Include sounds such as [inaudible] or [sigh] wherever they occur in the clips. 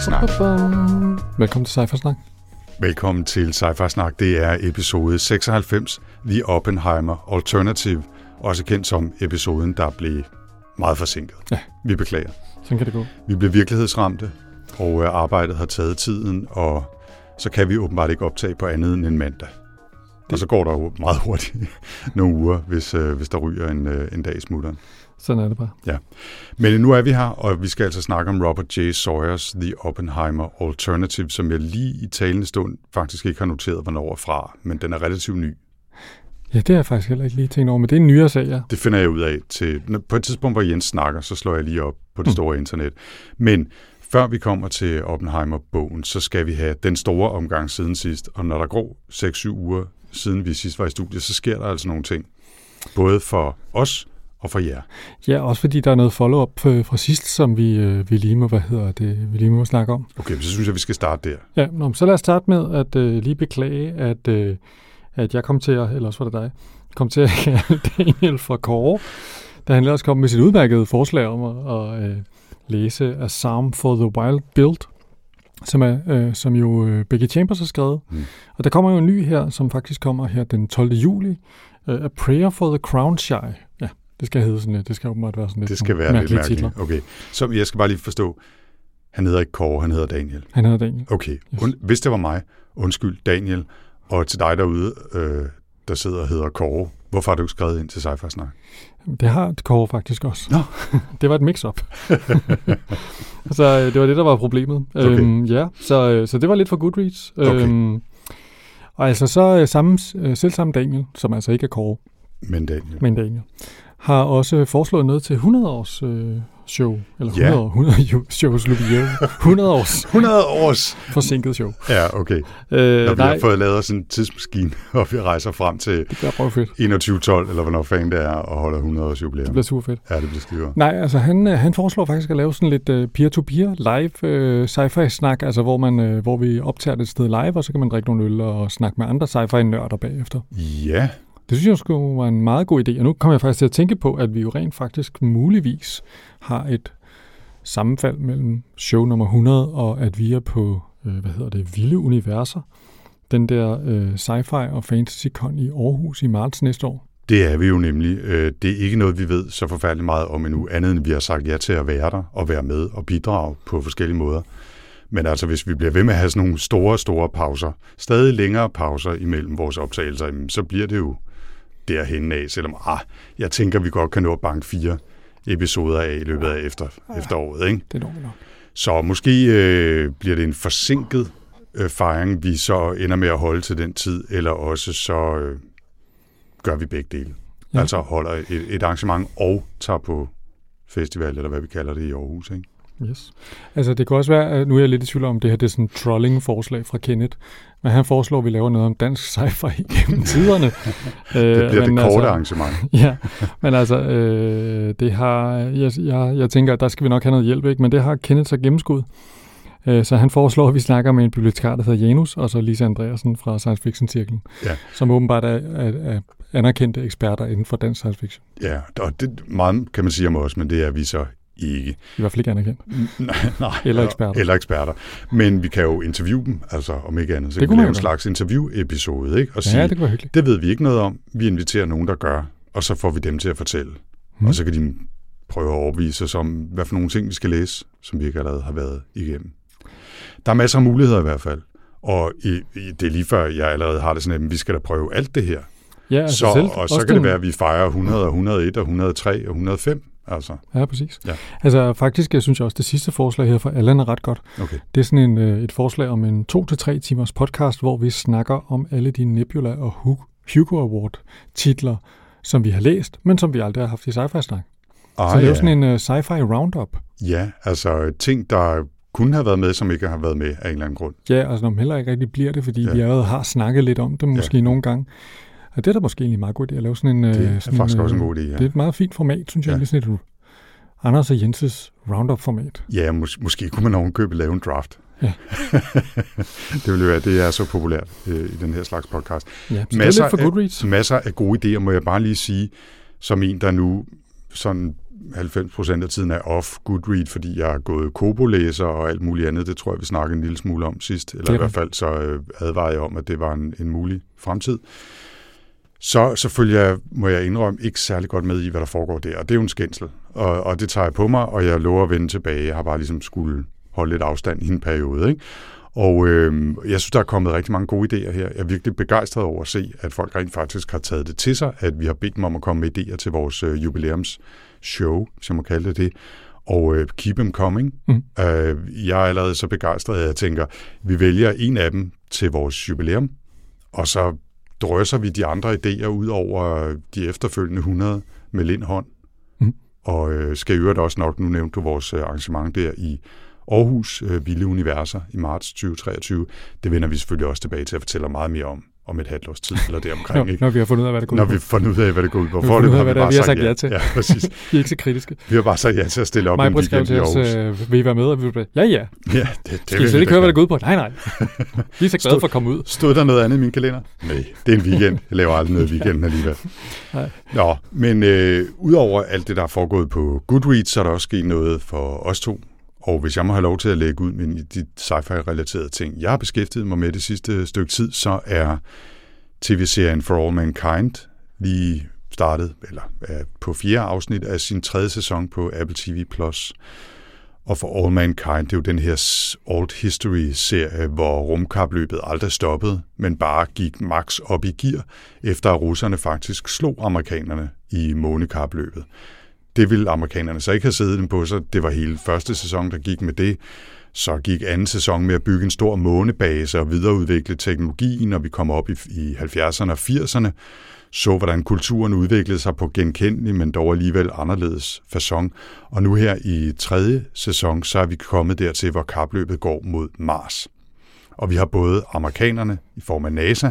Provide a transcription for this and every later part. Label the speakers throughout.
Speaker 1: Snak.
Speaker 2: Velkommen til Cypher Snak.
Speaker 1: Velkommen til Sci-Fi Snak. Det er episode 96, The Oppenheimer Alternative, også kendt som episoden, der blev meget forsinket.
Speaker 2: Ja.
Speaker 1: Vi beklager.
Speaker 2: Sådan kan det gå.
Speaker 1: Vi blev virkelighedsramte, og øh, arbejdet har taget tiden, og så kan vi åbenbart ikke optage på andet end en mandag. Og så går der jo meget hurtigt [laughs] nogle uger, hvis, øh, hvis der ryger en, øh, en dag i smutteren.
Speaker 2: Sådan er det bare.
Speaker 1: Ja. Men nu er vi her, og vi skal altså snakke om Robert J. Sawyers The Oppenheimer Alternative, som jeg lige i talende stund faktisk ikke har noteret, hvornår er fra, men den er relativt ny.
Speaker 2: Ja, det har jeg faktisk heller ikke lige tænkt over, men det er en nyere sag, ja.
Speaker 1: Det finder jeg ud af til... På et tidspunkt, hvor Jens snakker, så slår jeg lige op på det
Speaker 2: Mm.
Speaker 1: store internet. Men før vi kommer til Oppenheimer-bogen, så skal vi have den store omgang siden sidst. Og når der går 6-7 uger siden vi sidst var i studiet, så sker der altså nogle ting. Både for os og for jer.
Speaker 2: Ja, også fordi der er noget follow-up øh, fra sidst, som vi, øh, vi lige må, hvad hedder det, vi lige må snakke om.
Speaker 1: Okay, så synes jeg, vi skal starte der.
Speaker 2: Ja, nå, så lad os starte med at øh, lige beklage, at, øh, at jeg kom til at, eller også var det dig, kom til at kalde [laughs] Daniel for Kåre, da han ellers kom med sit udmærkede forslag om at, at øh, læse A Psalm for the Wild Build, som, er, øh, som jo øh, Becky Chambers har skrevet.
Speaker 1: Mm.
Speaker 2: Og der kommer jo en ny her, som faktisk kommer her den 12. juli. Uh, A Prayer for the Crown Shy. Ja, det skal hedde sådan lidt. Det skal åbenbart være sådan lidt
Speaker 1: Det skal være lidt
Speaker 2: mærkelige
Speaker 1: mærkeligt.
Speaker 2: titler.
Speaker 1: Okay, så jeg skal bare lige forstå. Han hedder ikke Kåre, han hedder Daniel.
Speaker 2: Han hedder Daniel.
Speaker 1: Okay,
Speaker 2: Yes.
Speaker 1: Und, hvis det var mig, undskyld Daniel, og til dig derude, øh, der sidder og hedder Kåre, hvorfor har du ikke skrevet ind til Sci-Fi Snak?
Speaker 2: Det har Kåre faktisk også.
Speaker 1: Nå. [laughs]
Speaker 2: det var et mix-up. [laughs] så øh, det var det, der var problemet.
Speaker 1: Okay.
Speaker 2: Øhm, ja, så, øh, så det var lidt for Goodreads.
Speaker 1: Okay.
Speaker 2: Øhm, og altså så øh, samme, selv samme Daniel, som altså ikke er Kåre,
Speaker 1: Men Daniel.
Speaker 2: men Daniel, har også foreslået noget til 100 års øh, show, eller
Speaker 1: Ja.
Speaker 2: 100, 100 jo- shows jubilæum. [laughs] 100 års
Speaker 1: 100 års!
Speaker 2: forsinket show.
Speaker 1: Ja, okay.
Speaker 2: Øh,
Speaker 1: Når vi
Speaker 2: nej,
Speaker 1: har fået lavet sådan en tidsmaskine, [laughs] og vi rejser frem til
Speaker 2: det bliver prøv fedt.
Speaker 1: 2112, eller hvornår fanden det er, og holder 100 års
Speaker 2: Det
Speaker 1: jubilæum.
Speaker 2: bliver super fedt.
Speaker 1: Ja, det bliver skide.
Speaker 2: Nej, altså han, øh, han foreslår faktisk at lave sådan lidt øh, peer-to-peer live øh, sci-fi-snak, altså hvor, man, øh, hvor vi optager det et sted live, og så kan man drikke nogle øl og snakke med andre sci-fi-nørder bagefter.
Speaker 1: Ja,
Speaker 2: det synes jeg skulle var en meget god idé, og nu kommer jeg faktisk til at tænke på, at vi jo rent faktisk muligvis har et sammenfald mellem show nummer 100 og at vi er på, øh, hvad hedder det, Vilde Universer, den der øh, sci-fi og fantasy-con i Aarhus i marts næste år.
Speaker 1: det er vi jo nemlig. Øh, det er ikke noget, vi ved så forfærdeligt meget om endnu, andet end vi har sagt ja til at være der, og være med og bidrage på forskellige måder. Men altså, hvis vi bliver ved med at have sådan nogle store, store pauser, stadig længere pauser imellem vores optagelser, så bliver det jo derhen af, selvom ah, jeg tænker, vi godt kan nå at banke fire episoder af i løbet af efter, efteråret. Ikke?
Speaker 2: Det når vi nok.
Speaker 1: Så måske øh, bliver det en forsinket øh, fejring, vi så ender med at holde til den tid, eller også så øh, gør vi begge dele. Ja.
Speaker 2: Ja.
Speaker 1: Altså holder et, et arrangement og tager på festival, eller hvad vi kalder det i Aarhus. Ikke?
Speaker 2: Yes. Altså det kan også være, nu er jeg lidt i tvivl om, det her det er sådan trolling-forslag fra Kenneth, men han foreslår, at vi laver noget om dansk sci-fi [laughs] gennem tiderne. [laughs]
Speaker 1: Det bliver det korte arrangement. [laughs]
Speaker 2: Ja, men altså, øh, det har, jeg, jeg, jeg tænker, at der skal vi nok have noget hjælp, ikke? men det har Kenneth så gennemskud. Øh, så han foreslår, at vi snakker med en bibliotekar, der hedder Janus, og så Lisa Andreasen fra Science Fiction Cirklen,
Speaker 1: Ja.
Speaker 2: som åbenbart er, er, er anerkendte eksperter inden for dansk science fiction.
Speaker 1: Ja, og det meget kan man sige om os, men det er vi så ikke.
Speaker 2: I hvert fald ikke anerkendt.
Speaker 1: Nej, nej,
Speaker 2: Eller eksperter.
Speaker 1: Eller eksperter. Men vi kan jo interviewe dem, altså om ikke andet. Så
Speaker 2: Det
Speaker 1: kan vi lave en slags interview-episode, ikke? Og sige,
Speaker 2: Ja, det kunne være hyggeligt.
Speaker 1: Det ved vi ikke noget om. Vi inviterer nogen, der gør, og så får vi dem til at fortælle.
Speaker 2: Hmm.
Speaker 1: Og så kan de prøve at overbevise os om, hvad for nogle ting, vi skal læse, som vi ikke allerede har været igennem. Der er masser af muligheder i hvert fald. Og i, i, det er lige før, jeg allerede har det sådan, at vi skal da prøve alt det her.
Speaker 2: Ja,
Speaker 1: Altså så, og så kan det
Speaker 2: den-
Speaker 1: være, at vi fejrer 100 og 101 og 103 og 105. Altså,
Speaker 2: Ja, præcis.
Speaker 1: Ja.
Speaker 2: Altså faktisk, jeg synes også, det sidste forslag her fra Allan er ret godt.
Speaker 1: okay.
Speaker 2: Det er sådan en, øh, et forslag om en to til tre timers podcast, hvor vi snakker om alle de Nebula og Hu- Hugo Award titler, som vi har læst, men som vi aldrig har haft i sci-fi snak.
Speaker 1: Ah,
Speaker 2: Så lave
Speaker 1: ja.
Speaker 2: sådan en uh, sci-fi roundup.
Speaker 1: ja, altså ting, der kunne have været med, som ikke har været med af en eller anden grund.
Speaker 2: Ja, altså når man heller ikke rigtig bliver det, fordi
Speaker 1: Ja.
Speaker 2: vi allerede har snakket lidt om det, måske
Speaker 1: ja.
Speaker 2: nogle gange. Og det er da måske egentlig en meget god idé at lave sådan en...
Speaker 1: Det
Speaker 2: øh,
Speaker 1: er
Speaker 2: sådan
Speaker 1: faktisk
Speaker 2: øh,
Speaker 1: også en god idé, ja.
Speaker 2: Det er et meget fint format, synes jeg.
Speaker 1: Ja.
Speaker 2: Sådan et Anders og Jenses Roundup-format.
Speaker 1: Ja, mås- måske kunne man ovenkøbet lave en draft.
Speaker 2: Ja. [laughs]
Speaker 1: det ville jo være, det er så populært øh, i den her slags podcast.
Speaker 2: Ja, så det er
Speaker 1: Masser
Speaker 2: lidt for
Speaker 1: af-. Masser af gode idéer, må jeg bare lige sige, som en, der nu sådan 90% af tiden er off Goodread, fordi jeg har gået Kobo-læser og alt muligt andet. Det tror jeg, vi snakkede en lille smule om sidst. Eller
Speaker 2: er
Speaker 1: i hvert fald så øh, advarede jeg om, at det var en, en mulig fremtid. Så selvfølgelig jeg, må jeg indrømme ikke særlig godt med i, hvad der foregår der. Og det er jo en skændsel. Og, og det tager jeg på mig, og jeg lover at vende tilbage. Jeg har bare ligesom skulle holde lidt afstand i en periode. Ikke? Og øh, jeg synes, der er kommet rigtig mange gode idéer her. Jeg er virkelig begejstret over at se, at folk rent faktisk har taget det til sig, at vi har bedt dem om at komme med idéer til vores øh, jubilæumsshow, jeg må kalde det det. Og øh, keep them coming.
Speaker 2: Mm.
Speaker 1: Øh, jeg er allerede så begejstret, at jeg tænker, vi vælger en af dem til vores jubilæum, og så drøser vi de andre idéer ud over de efterfølgende 100 med lindhånd.
Speaker 2: Mm.
Speaker 1: Og øh, skal i øvrigt også nok, nu nævnte du vores øh, arrangement der i Aarhus, øh, Vilde Universer i marts 2023. Det vender vi selvfølgelig også tilbage til at fortælle meget mere om, om et halvt års tid eller deromkring.
Speaker 2: Når,
Speaker 1: ikke?
Speaker 2: når vi har fundet ud af, hvad det går
Speaker 1: Når
Speaker 2: ud på.
Speaker 1: vi finder ud af, hvad det går ud på.
Speaker 2: Vi har fundet ud af, hvad det er, vi har sagt ja til.
Speaker 1: Ja, præcis. [laughs]
Speaker 2: Vi er ikke så kritiske.
Speaker 1: Vi har bare sagt ja til at stille op
Speaker 2: Mig
Speaker 1: en weekend i
Speaker 2: til os,
Speaker 1: Aarhus.
Speaker 2: øh, vil I være med? Og vi ville ja, ja. [laughs]
Speaker 1: Ja, det, det
Speaker 2: Skal I slet ikke høre, hvad det går ud på? Nej, nej. Vi er så glade for at komme ud.
Speaker 1: Stod der noget andet i min kalender? Nej, det er en weekend. Jeg laver aldrig noget i [laughs] weekenden alligevel.
Speaker 2: Nej.
Speaker 1: Nå, men øh, udover alt det, der er foregået på Goodreads, så er der også sket noget for os to. Og hvis jeg må have lov til at lægge ud med de sci-fi-relaterede ting, jeg har beskæftiget mig med det sidste stykke tid, så er tv-serien For All Mankind lige startet, eller er på fjerde afsnit af sin tredje sæson på Apple TV+. Og For All Mankind, det er jo den her Old History-serie, hvor rumkapløbet aldrig stoppede, men bare gik max op i gear, efter at russerne faktisk slog amerikanerne i månekapløbet. Det ville amerikanerne så ikke have siddet dem på sig. Det var hele første sæson, der gik med det. Så gik anden sæson med at bygge en stor månebase og videreudvikle teknologien, og vi kom op i, i 70'erne og 80'erne. Så hvordan kulturen udviklede sig på genkendelig, men dog alligevel anderledes façon. Og nu her i tredje sæson, så er vi kommet dertil, hvor kapløbet går mod Mars. Og vi har både amerikanerne i form af NASA,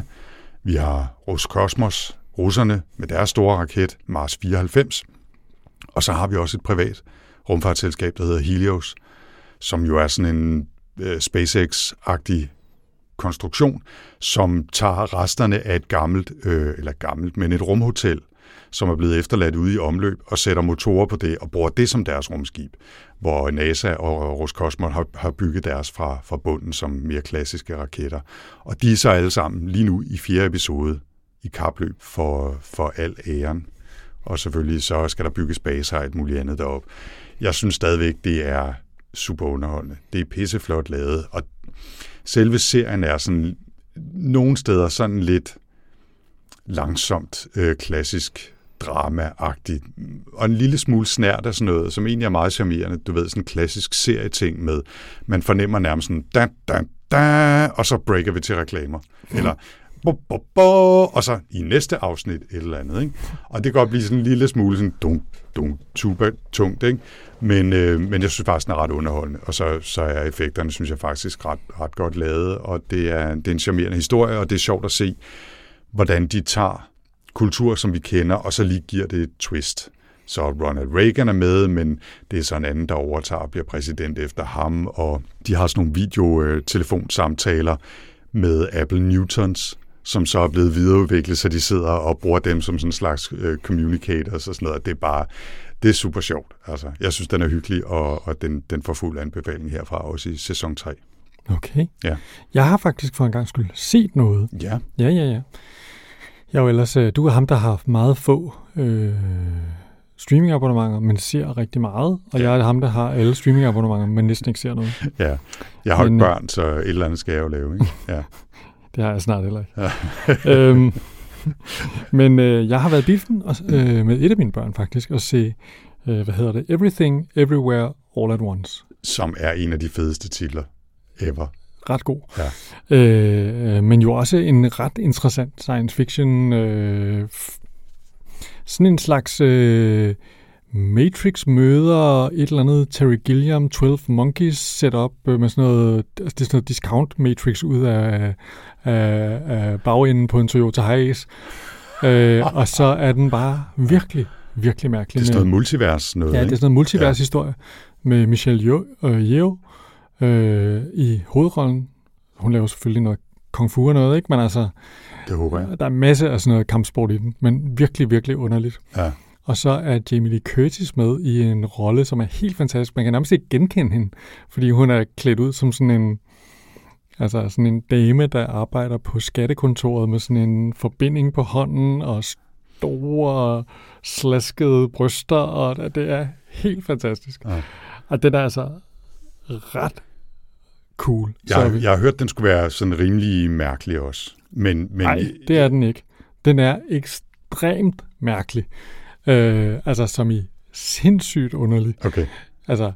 Speaker 1: vi har Roskosmos, russerne med deres store raket Mars 94, og så har vi også et privat rumfartsselskab, der hedder Helios, som jo er sådan en øh, SpaceX-agtig konstruktion, som tager resterne af et gammelt, øh, eller gammelt, men et rumhotel, som er blevet efterladt ude i omløb, og sætter motorer på det, og bruger det som deres rumskib, hvor NASA og Roskosmos har, har bygget deres fra, fra bunden som mere klassiske raketter. Og de er så alle sammen lige nu i fjerde episode i kapløb for, for al æren. Og selvfølgelig så skal der bygges baser og alt muligt andet derop. Jeg synes stadigvæk, det er super underholdende. Det er pisseflot lavet, og selve serien er sådan nogle steder sådan lidt langsomt øh, klassisk dramaagtigt, og en lille smule snært af sådan noget, som egentlig er meget charmerende. Du ved, sådan en klassisk serieting med, man fornemmer nærmest sådan, da, da, da, og så breaker vi til reklamer. Eller, bo, bo, bo, og så i næste afsnit et eller andet. Ikke? Og det kan godt blive sådan en lille smule sådan dunk, dunk, tuba, tungt, ikke? Men, øh, men jeg synes faktisk, den er ret underholdende. Og så, så er effekterne, synes jeg faktisk, ret, ret godt lavet. Og det er, det er en charmerende historie, og det er sjovt at se, hvordan de tager kultur, som vi kender, og så lige giver det et twist. Så Ronald Reagan er med, men det er så en anden, der overtager og bliver præsident efter ham, og de har sådan nogle videotelefonsamtaler med Apple Newtons, som så er blevet videreudviklet, så de sidder og bruger dem som sådan en slags øh, communicators og sådan noget. Det er bare, det er super sjovt. Altså, jeg synes, den er hyggelig, og, og den, den får fuld anbefaling herfra, også i sæson 3.
Speaker 2: Okay.
Speaker 1: Ja.
Speaker 2: Jeg har faktisk for en gang skyld set noget.
Speaker 1: Ja,
Speaker 2: Ja, ja, ja. Jeg er jo ellers, øh, du er ham, der har haft meget få øh, streamingabonnementer, men ser rigtig meget. Og
Speaker 1: Ja.
Speaker 2: jeg er ham, der har alle streamingabonnementer, men næsten ikke ser noget.
Speaker 1: ja. Jeg har jo
Speaker 2: Men,
Speaker 1: ikke
Speaker 2: øh,
Speaker 1: børn, så et eller andet skal jeg jo lave. Ikke? Ja. [laughs]
Speaker 2: Det har jeg snart heller ikke. [laughs] øhm, men øh, jeg har været i biffen og, øh, med et af mine børn faktisk, og se, øh, hvad hedder det, Everything, Everywhere, All at Once.
Speaker 1: Som er en af de fedeste titler ever.
Speaker 2: Ret god.
Speaker 1: Ja.
Speaker 2: Øh, men jo også en ret interessant science fiction. Øh, sådan en slags øh, Matrix møder et eller andet Terry Gilliam 12 Monkeys setup øh, med sådan noget, altså det er sådan noget discount Matrix ud af, af, af bagenden på en Toyota Hiace. Øh, og så er den bare virkelig, virkelig mærkelig.
Speaker 1: Det er sådan noget multivers noget,
Speaker 2: Ja, det er sådan en multivers historie med Michelle Yeoh, øh, Yeoh øh, i hovedrollen. Hun laver selvfølgelig noget kung fu og noget, ikke? Men altså,
Speaker 1: Det håber jeg.
Speaker 2: der er masser af sådan noget kampsport i den, men virkelig, virkelig underligt.
Speaker 1: Ja.
Speaker 2: Og så er Jamie Lee Curtis med i en rolle, som er helt fantastisk. Man kan nærmest ikke genkende hende, fordi hun er klædt ud som sådan en, altså sådan en dame, der arbejder på skattekontoret med sådan en forbinding på hånden og store slaskede bryster, og det- er helt fantastisk.
Speaker 1: Ja.
Speaker 2: Og den er altså ret cool.
Speaker 1: Jeg,
Speaker 2: vi-
Speaker 1: jeg har hørt, den skulle være sådan rimelig mærkelig også. Men, men
Speaker 2: Nej, det er den ikke. Den er ekstremt mærkelig. Øh, altså som i sindssygt underlig.
Speaker 1: Okay,
Speaker 2: Altså,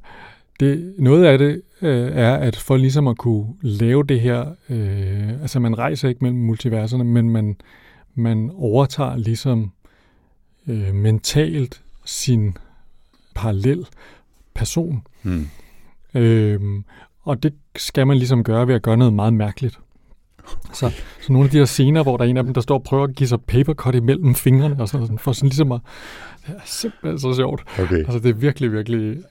Speaker 2: det, noget af det øh, er, at for ligesom at kunne lave det her, øh, altså man rejser ikke mellem multiverserne, men man, man overtager ligesom øh, mentalt sin parallel person.
Speaker 1: hmm.
Speaker 2: Øhm, og det skal man ligesom gøre ved at gøre noget meget mærkeligt. Så, så nogle af de her scener, hvor der er en af dem, der står og prøver at give sig papercut imellem fingrene, og sådan, for sådan ligesom at... Det er simpelthen så sjovt.
Speaker 1: okay.
Speaker 2: Altså, det er virkelig, virkelig...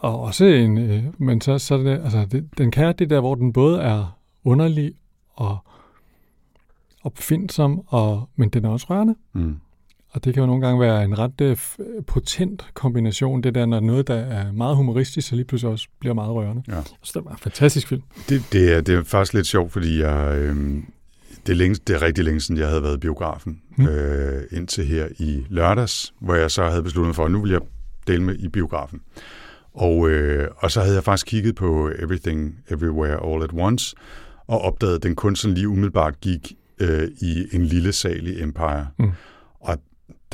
Speaker 2: Og også en... Øh, men så, så er det, altså, det, den kan det der, hvor den både er underlig og opfindsom, og, men den er også rørende.
Speaker 1: Hmm.
Speaker 2: Og det kan jo nogle gange være en ret øh, f- potent kombination, det der, når noget, der er meget humoristisk, så lige pludselig også bliver meget rørende.
Speaker 1: Ja.
Speaker 2: Så det var en fantastisk film.
Speaker 1: Det, det, er, det er faktisk lidt sjovt, fordi jeg, øh, det, er længe, det er rigtig længe siden, jeg havde været i biografen.
Speaker 2: Hmm.
Speaker 1: Øh, indtil her i lørdags, hvor jeg så havde besluttet mig for, at nu vil jeg dele med i biografen. Og, øh, og så havde jeg faktisk kigget på Everything, Everywhere, All at Once, og opdaget, at den kun sådan lige umiddelbart gik øh, i en lille sal i Empire.
Speaker 2: Mm.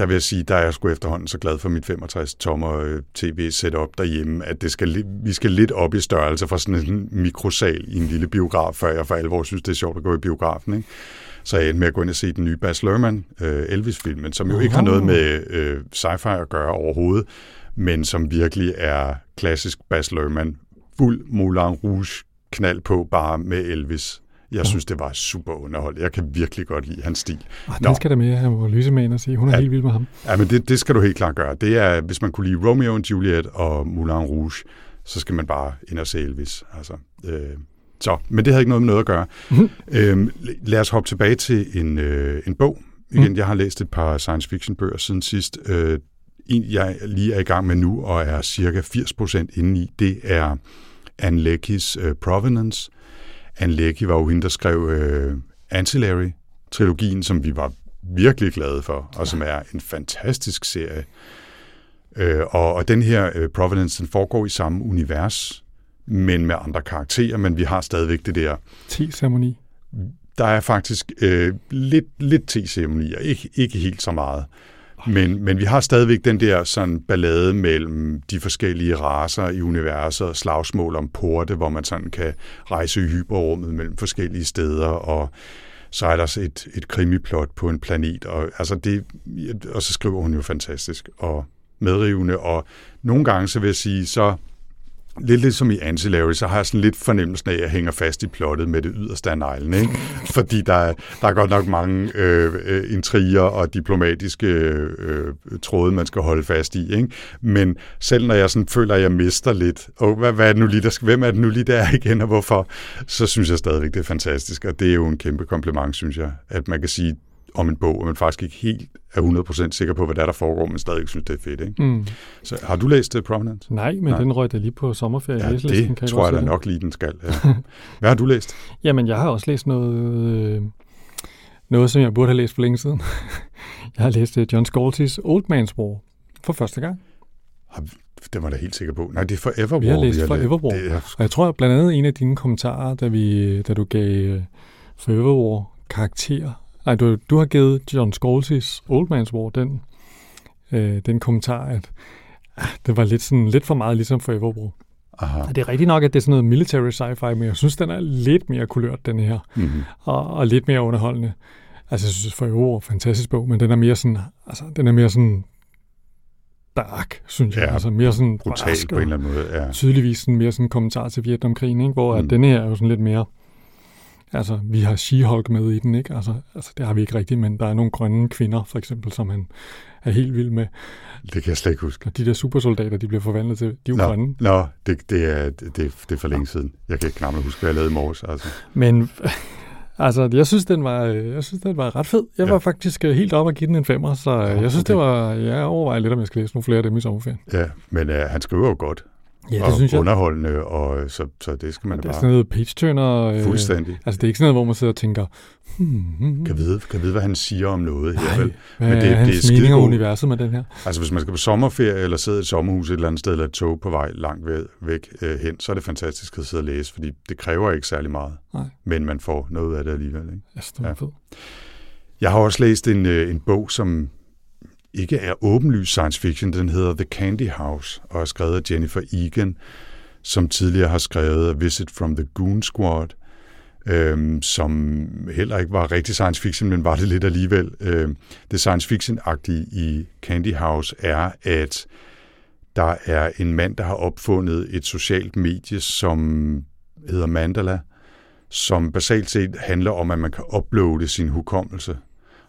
Speaker 1: Der vil jeg sige, der er jeg sgu efterhånden så glad for mit 65-tommer øh, tv-setup derhjemme, at det skal, vi skal lidt op i størrelse fra sådan en mikrosal i en lille biograf, før jeg for alvor synes, det er sjovt at gå i biografen. Ikke? Så jeg endte med at gå ind og se den nye Baz Luhrmann, øh, Elvis-filmen, som jo ikke har noget med øh, sci-fi at gøre overhovedet, men som virkelig er klassisk Baz Luhrmann. Fuld Moulin Rouge knald på, bare med Elvis. Jeg synes, det var super underholdt. Jeg kan virkelig godt lide hans stil.
Speaker 2: Og
Speaker 1: Nå.
Speaker 2: den skal der med, han må lyse med ind og sige. Hun er
Speaker 1: Ja.
Speaker 2: helt vild med ham.
Speaker 1: Ja, men det, det skal du helt klart gøre. Det er, hvis man kunne lide Romeo og Juliet og Moulin Rouge, så skal man bare ind og se Elvis. Altså, øh, så, men det havde ikke noget med noget at gøre.
Speaker 2: Mhm.
Speaker 1: øhm, lad os hoppe tilbage til en, øh, en bog. Igen,
Speaker 2: Mhm.
Speaker 1: jeg har læst et par science fiction bøger siden sidst. Øh, en, jeg lige er i gang med nu, og er cirka 80% inde i, det er Anne Leckys øh, Provenance. Anne Leckie var jo hende, der skrev øh, Ancillary-trilogien, som vi var virkelig glade for, og som er en fantastisk serie. Øh, og, og den her øh, Providence, den foregår i samme univers, men med andre karakterer, men vi har stadigvæk det der
Speaker 2: 10-ceremoni.
Speaker 1: der er faktisk øh, lidt, lidt te-ceremonier, ikke, ikke helt så meget. Men, men vi har stadigvæk den der sådan ballade mellem de forskellige raser i universet og slagsmål om porte, hvor man sådan kan rejse i hyperrummet mellem forskellige steder, og så er der så et, et krimiplot på en planet, og, altså det, og så skriver hun jo fantastisk og medrivende, og nogle gange så vil jeg sige, så lidt ligesom i Ancillary, så har jeg sådan lidt fornemmelsen af, at jeg hænger fast i plottet med det yderste af neglen, ikke? [laughs] Fordi der, er- der er godt nok mange øh, øh, intriger og diplomatiske øh, tråde, man skal holde fast i, ikke? Men selv når jeg sådan føler, at jeg mister lidt, og hvad, hvad er det nu lige, der skal, hvem er det nu lige, der er [laughs] igen, og hvorfor, så synes jeg stadigvæk, det er fantastisk, og det er jo en kæmpe kompliment, synes jeg, at man kan sige om en bog, og man faktisk ikke helt er 100% sikker på, hvad der, er, der foregår, men stadig synes, det er fedt, ikke?
Speaker 2: Mm.
Speaker 1: Så har du læst uh, Provenance?
Speaker 2: Nej, men
Speaker 1: Nej.
Speaker 2: den røg da lige på sommerferie.
Speaker 1: Ja,
Speaker 2: læselisten,
Speaker 1: det tror jeg da nok lige, den skal. Ja. [laughs] Hvad har du læst?
Speaker 2: Jamen, jeg har også læst noget, øh, noget som jeg burde have læst for længe siden. [laughs] jeg har læst uh, John Scalzi's Old Man's War for første gang.
Speaker 1: Det var jeg da helt sikker på. Nej, det er Forever War.
Speaker 2: Vi har læst
Speaker 1: læ-
Speaker 2: Forever War.
Speaker 1: Det er,
Speaker 2: Og jeg tror blandt andet en af dine kommentarer, da, vi, da du gav Forever War karakter. Nej, du, du har givet John Scalzi's Old Man's War den, øh, den kommentar, at ah, det var lidt, sådan, lidt for meget ligesom Forever War.
Speaker 1: aha.
Speaker 2: Og det er rigtigt nok, at det er sådan noget military sci-fi, men jeg synes, den er lidt mere kulørt, den her.
Speaker 1: Mm-hmm.
Speaker 2: og, og lidt mere underholdende. Altså, jeg synes, for jo, fantastisk bog, men den er mere sådan, altså, den er mere sådan dark, synes jeg.
Speaker 1: Ja,
Speaker 2: altså mere sådan
Speaker 1: Brutalt
Speaker 2: barsk
Speaker 1: på en eller anden måde. Ja.
Speaker 2: tydeligvis sådan mere sådan en kommentar til Vietnamkrigen, ikke? hvor mm.
Speaker 1: Mm.
Speaker 2: at denne her er jo sådan lidt mere, altså vi har She-Hulk med i den, ikke? Altså, altså det har vi ikke rigtigt, men der er nogle grønne kvinder, for eksempel, som han er helt vild med.
Speaker 1: Det kan jeg slet ikke huske.
Speaker 2: Og de der supersoldater, de bliver forvandlet til, de er jo
Speaker 1: Nå,
Speaker 2: grønne.
Speaker 1: nå det, det, er, det, det er for længe siden. Jeg kan ikke knap huske, hvad jeg lavede i morges. Altså.
Speaker 2: Men [laughs] altså, jeg synes, den var, jeg synes, den var ret fed. Jeg
Speaker 1: Ja.
Speaker 2: var faktisk øh, helt op og give den en femmer, så øh,
Speaker 1: Nå,
Speaker 2: jeg synes,
Speaker 1: okay.
Speaker 2: det var, jeg overvejer lidt, om jeg skal læse nogle flere af dem i sommerferien.
Speaker 1: Ja, men uh, han skriver jo godt.
Speaker 2: Ja, det
Speaker 1: og
Speaker 2: synes jeg.
Speaker 1: underholdende, og så, så det skal man
Speaker 2: Det
Speaker 1: da
Speaker 2: er
Speaker 1: bare
Speaker 2: sådan noget page-turner. Øh,
Speaker 1: fuldstændig.
Speaker 2: altså, det er ikke sådan noget, hvor man sidder og tænker, hmm, hmm,
Speaker 1: Kan vide, kan vide, hvad han siger om noget her.
Speaker 2: Nej,
Speaker 1: Vel? Men
Speaker 2: er,
Speaker 1: det- det er
Speaker 2: hans mening om universet med den her?
Speaker 1: Altså hvis man skal på sommerferie, eller sidde i et sommerhus et eller andet sted, eller et tog på vej langt væk, væk øh, hen, så er det fantastisk at sidde og læse, fordi det kræver ikke særlig meget.
Speaker 2: Nej.
Speaker 1: Men man får noget af det alligevel. Ikke?
Speaker 2: Altså, det var
Speaker 1: Ja.
Speaker 2: ja. fed.
Speaker 1: Jeg har også læst en, øh, en bog, som ikke er åbenlys science fiction. Den hedder The Candy House, og er skrevet af Jennifer Egan, som tidligere har skrevet A Visit from the Goon Squad, øhm, som heller ikke var rigtig science fiction, men var det lidt alligevel. Øhm, det science fiction-agtige i Candy House er, at der er en mand, der har opfundet et socialt medie, som hedder Mandala, som basalt set handler om, at man kan uploade sin hukommelse,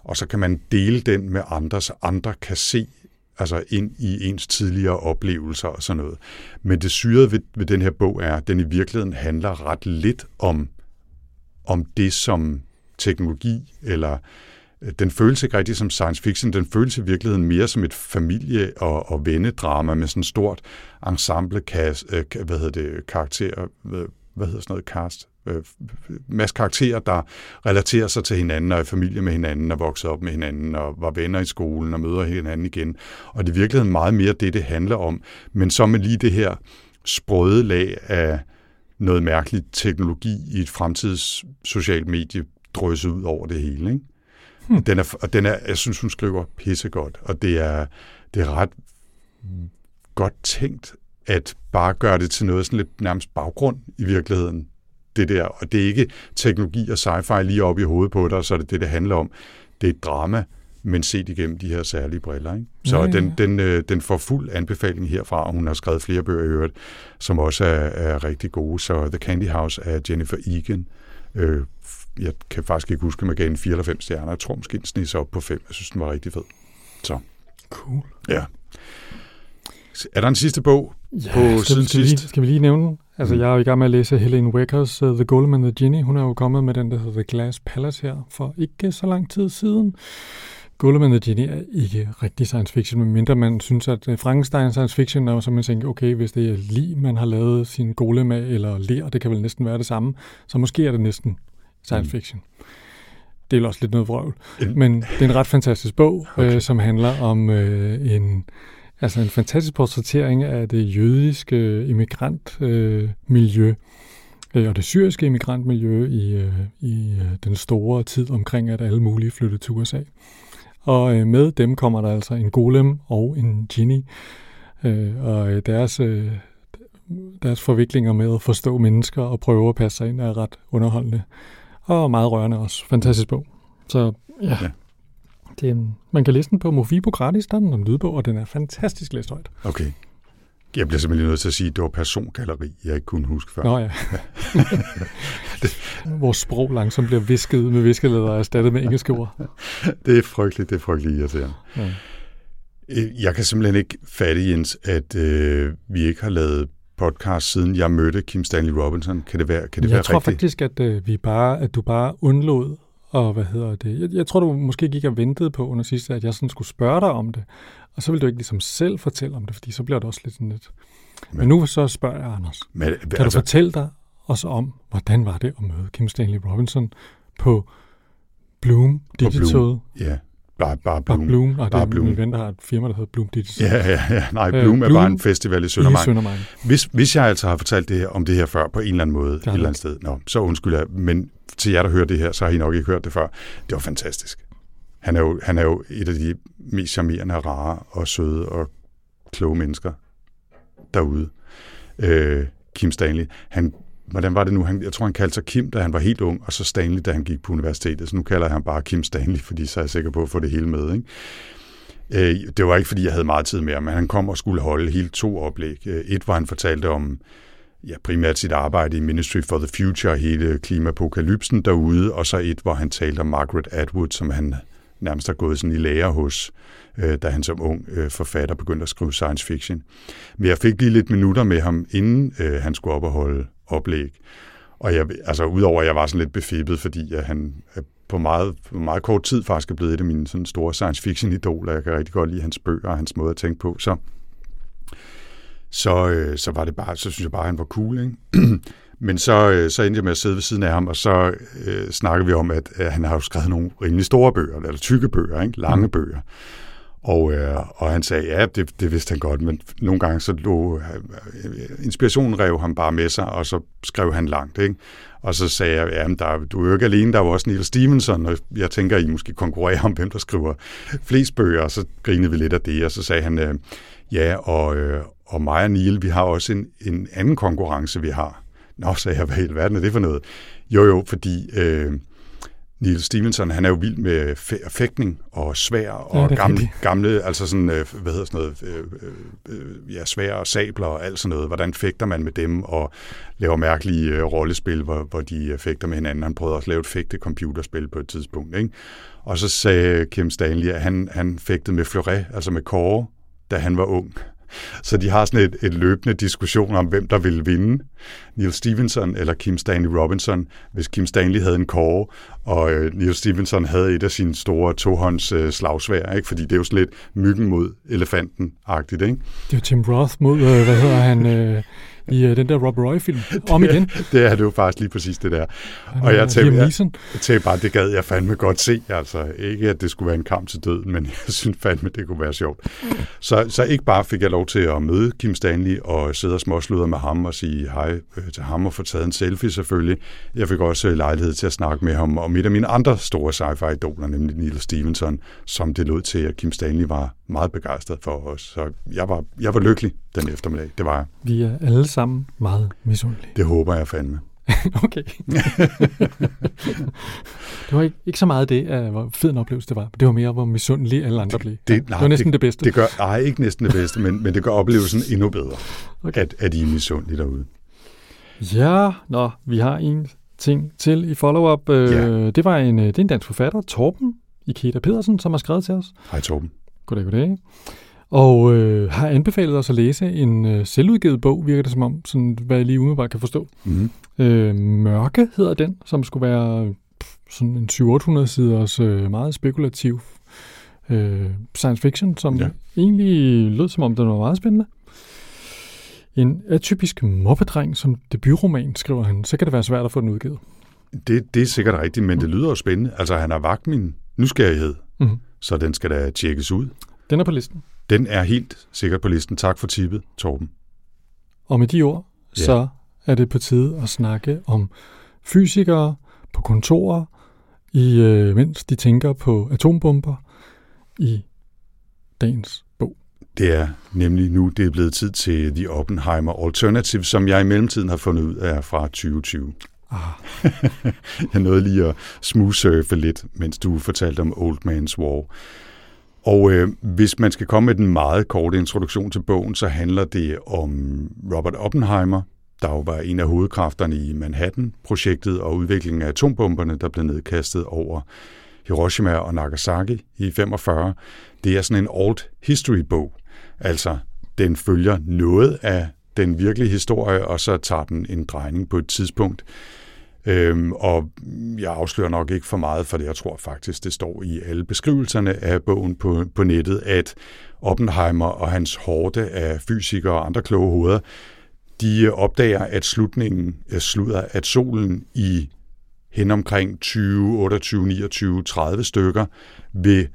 Speaker 1: og så kan man dele den med andre, så andre kan se altså ind i ens tidligere oplevelser og sådan noget. Men det syrede ved, ved den her bog er, at den i virkeligheden handler ret lidt om, om det som teknologi, eller øh, den føles ikke rigtig som science fiction, den føles i virkeligheden mere som et familie- og, og vennedrama med sådan et stort ensemble cast, øh, hvad hedder det, karakter, hvad hedder sådan noget? Cast, øh, masse karakterer, der relaterer sig til hinanden og er i familie med hinanden og vokset op med hinanden og var venner i skolen og møder hinanden igen. Og det er i virkeligheden meget mere det, det handler om. Men så med lige det her sprøde lag af noget mærkeligt teknologi i et fremtids socialt medie drøse ud over det hele. Ikke? Hmm. Den er, og den er, jeg synes, hun skriver pissegodt, og det er, det er ret godt tænkt at bare gøre det til noget sådan lidt nærmest baggrund i virkeligheden. Det der, og det er ikke teknologi og sci-fi lige op i hovedet på dig, så er det det, det handler om. Det er et drama, men set igennem de her særlige briller. Ikke? Så
Speaker 2: ja,
Speaker 1: den, den, øh, den får fuld anbefaling herfra, og hun har skrevet flere bøger i øvrigt, som også er, er rigtig gode. Så The Candy House af Jennifer Egan. Øh, jeg kan faktisk ikke huske, om jeg gav en 4 eller 5 stjerner. Jeg tror måske, den sned sig op på 5. Jeg synes, den var rigtig fed. Så,
Speaker 2: Cool.
Speaker 1: ja. Er der en sidste bog?
Speaker 2: Ja,
Speaker 1: på
Speaker 2: skal,
Speaker 1: siden
Speaker 2: vi, skal, vi lige,
Speaker 1: sidst.
Speaker 2: skal vi lige nævne den? Altså,
Speaker 1: Mm.
Speaker 2: jeg er jo i gang med at læse Helene Weckers uh, The Golem and the Genie. Hun er jo kommet med den, der hedder The Glass Palace her, for ikke så lang tid siden. Golem and the Genie er ikke rigtig science fiction, medmindre man synes, at uh, Frankenstein er science fiction, og så man tænker, okay, hvis det er lige, man har lavet sin golem af, eller ler, det kan vel næsten være det samme, så måske er det næsten science
Speaker 1: Mm.
Speaker 2: fiction. Det er vel også lidt noget vrøvl.
Speaker 1: En-
Speaker 2: Men det er en ret fantastisk bog. Okay. øh, som handler om øh, en, altså en fantastisk portrættering af det jødiske øh, immigrantmiljø, øh, miljø, øh, og det syriske immigrantmiljø i, øh, i øh, den store tid omkring, at alle mulige flyttede til USA. Og øh, med dem kommer der altså en golem og en genie, øh, og øh, deres, øh, deres forviklinger med at forstå mennesker og prøve at passe sig ind er ret underholdende. Og meget rørende også. Fantastisk bog. Så ja,
Speaker 1: Ja
Speaker 2: ja. Det er en, man kan læse den på Mofibo gratis, der er den en lydbog, og den er fantastisk læst højt.
Speaker 1: Okay. Jeg bliver simpelthen nødt til at sige, at det var persongalleri, jeg ikke kunne huske før.
Speaker 2: Nå ja. [laughs] Vores sprog langsomt bliver visket med viskelæder og erstattet med engelske ord.
Speaker 1: Det er frygteligt, det er frygteligt irriterende.
Speaker 2: Ja.
Speaker 1: Øh, Jeg kan simpelthen ikke fatte, Jens, at øh, vi ikke har lavet podcast, siden jeg mødte Kim Stanley Robinson. Kan det være, kan det
Speaker 2: jeg
Speaker 1: være
Speaker 2: tror
Speaker 1: rigtigt?
Speaker 2: faktisk, at, øh, vi bare, at du bare undlod, og hvad hedder det? Jeg, jeg tror, du måske gik og ventede på under sidste, at jeg sådan skulle spørge dig om det. Og så vil du ikke ligesom selv fortælle om det, fordi så bliver det også lidt sådan lidt... Men, Men nu så spørger jeg, Anders.
Speaker 1: Men,
Speaker 2: Kan altså, du fortælle dig også om, hvordan var det at møde Kim Stanley Robinson på Bloom Digital?
Speaker 1: Bloom. ja, bare, bare
Speaker 2: Bare
Speaker 1: Bloom.
Speaker 2: Bloom. Og det
Speaker 1: Bare
Speaker 2: er
Speaker 1: Bloom.
Speaker 2: min ven, der har et firma, der hedder Bloom Digital.
Speaker 1: Ja, ja, ja. Nej,
Speaker 2: Øh,
Speaker 1: Bloom er
Speaker 2: Bloom
Speaker 1: bare en festival i
Speaker 2: I
Speaker 1: Søndermark.
Speaker 2: Søndermark.
Speaker 1: Hvis, hvis jeg altså har fortalt det her, om det her før på en eller anden måde, et eller andet sted, nå, så undskyld jeg, men til jer, der hører det her, så har I nok ikke hørt det før. Det var fantastisk. Han er jo, han er jo et af de mest charmerende, rare og søde og kloge mennesker derude. Øh, Kim Stanley. Han, hvordan var det nu? Han, jeg tror, han kaldte sig Kim, da han var helt ung, og så Stanley, da han gik på universitetet. Så nu kalder jeg ham bare Kim Stanley, fordi så er jeg sikker på at få det hele med. Ikke? Øh, det var ikke, fordi jeg havde meget tid med ham, men han kom og skulle holde hele to oplæg. Øh, et, hvor han fortalte om ja, primært sit arbejde i Ministry for the Future, hele klimapokalypsen derude, og så et, hvor han talte om Margaret Atwood, som han nærmest har gået sådan i lære hos, øh, da han som ung øh, forfatter begyndte at skrive science fiction. Men jeg fik lige lidt minutter med ham, inden øh, han skulle op og holde oplæg. Og jeg, altså, udover at jeg var sådan lidt befippet, fordi at han på meget, på meget kort tid faktisk er blevet et af mine sådan store science fiction idoler. Jeg kan rigtig godt lide hans bøger og hans måde at tænke på. Så, så, øh, så var det bare, så synes jeg bare, at han var cool. Ikke? [clears throat] Men så, øh, så endte jeg med at sidde ved siden af ham, og så øh, snakkede vi om, at øh, han har jo skrevet nogle rimelig store bøger, eller tykke bøger, ikke? lange mm. bøger. Og, øh, og han sagde, ja, det, det vidste han godt, men nogle gange så lå øh, inspirationen rev ham bare med sig, og så skrev han langt. Ikke? Og så sagde jeg, ja, men der, du er jo ikke alene, der var også Neil Stevenson, og jeg tænker, I måske konkurrerer om, hvem der skriver flest bøger, og så grinede vi lidt af det, og så sagde han, øh, ja, og, øh, og mig og Neil, vi har også en, en anden konkurrence, vi har. Nå, sagde jeg, hvad i verden er det for noget? Jo, jo, fordi øh, Neil Stevenson, han er jo vild med fægtning og svær og ja, gamle, gamle, altså sådan, øh, hvad hedder sådan noget, øh, øh, ja, svær og sabler og alt sådan noget. Hvordan fægter man med dem og laver mærkelige øh, rollespil, hvor, hvor de fægter med hinanden. Han prøvede også at lave et fægte computerspil på et tidspunkt, ikke? Og så sagde Kim Stanley, at han, han fægtede med Fleuret, altså med Kåre, da han var ung. Så de har sådan et, et løbende diskussion om, hvem der vil vinde. Neil Stevenson eller Kim Stanley Robinson, hvis Kim Stanley havde en kåre, og øh, Neil Stevenson havde et af sine store tohånds øh, slagsvær, ikke? fordi det er jo sådan lidt myggen mod elefanten-agtigt. Ikke?
Speaker 2: Det er Tim Roth mod, øh, hvad hedder han... Øh i uh, den der Rob Roy-film. Om igen. [laughs]
Speaker 1: det er det jo faktisk lige præcis det der. Og jeg tænkte, jeg, jeg tænkte bare, det gad jeg fandme godt se. Altså ikke, at det skulle være en kamp til døden, men [laughs] jeg synes fandme, det kunne være sjovt. Så, så ikke bare fik jeg lov til at møde Kim Stanley og sidde og småsludre med ham og sige hej øh, til ham og få taget en selfie selvfølgelig. Jeg fik også lejlighed til at snakke med ham om et af mine andre store sci-fi idoler, nemlig Neil Stevenson, som det lød til, at Kim Stanley var meget begejstret for os. Så jeg var, jeg var lykkelig den eftermiddag. Det var jeg.
Speaker 2: Vi er alle sammen meget misundelige.
Speaker 1: Det håber jeg fandme. [laughs]
Speaker 2: okay. det var ikke, ikke så meget det, uh, hvor fed en oplevelse det var. Det var mere, hvor misundelig alle andre blev. Det, nej, det var næsten det, det bedste.
Speaker 1: Det gør, nej, ikke næsten det bedste, men, men det gør oplevelsen endnu bedre, okay. at, at I er misundelige derude.
Speaker 2: Ja, nå, vi har en ting til i follow-up. Uh, ja. Det var en, det er en dansk forfatter, Torben Ikeda Pedersen, som har skrevet til os.
Speaker 1: Hej Torben.
Speaker 2: Goddag, goddag. Og øh, har anbefalet os at læse en øh, selvudgivet bog, virker det som om, sådan, hvad jeg lige umiddelbart kan forstå. Mm-hmm. Øh, Mørke hedder den, som skulle være pff, sådan en 700-800 siders øh, meget spekulativ øh, science fiction, som ja. egentlig lød som om, den var meget spændende. En atypisk mobbedreng som debutroman, skriver han. Så kan det være svært at få den udgivet.
Speaker 1: Det, det er sikkert rigtigt, men det lyder jo spændende. Altså, han har vagt min nysgerrighed, mm-hmm. Så den skal da tjekkes ud.
Speaker 2: Den er på listen.
Speaker 1: Den er helt sikkert på listen. Tak for tippet, Torben.
Speaker 2: Og med de ord, ja. så er det på tide at snakke om fysikere på kontorer, i, øh, mens de tænker på atombomber i dagens bog.
Speaker 1: Det er nemlig nu, det er blevet tid til The Oppenheimer Alternative, som jeg i mellemtiden har fundet ud af fra 2020. Ah. [laughs] jeg nåede lige at smooth lidt, mens du fortalte om Old Man's War. Og øh, hvis man skal komme med den meget korte introduktion til bogen, så handler det om Robert Oppenheimer, der jo var en af hovedkræfterne i Manhattan-projektet og udviklingen af atombomberne, der blev nedkastet over Hiroshima og Nagasaki i 45. Det er sådan en old history-bog, altså den følger noget af den virkelige historie, og så tager den en drejning på et tidspunkt. Øhm, og jeg afslører nok ikke for meget, for det jeg tror faktisk, det står i alle beskrivelserne af bogen på, på nettet, at Oppenheimer og hans hårde af fysikere og andre kloge hoveder, de øh, opdager, at slutningen øh, slutter, at solen i hen omkring 20, 28, 29, 30 stykker vil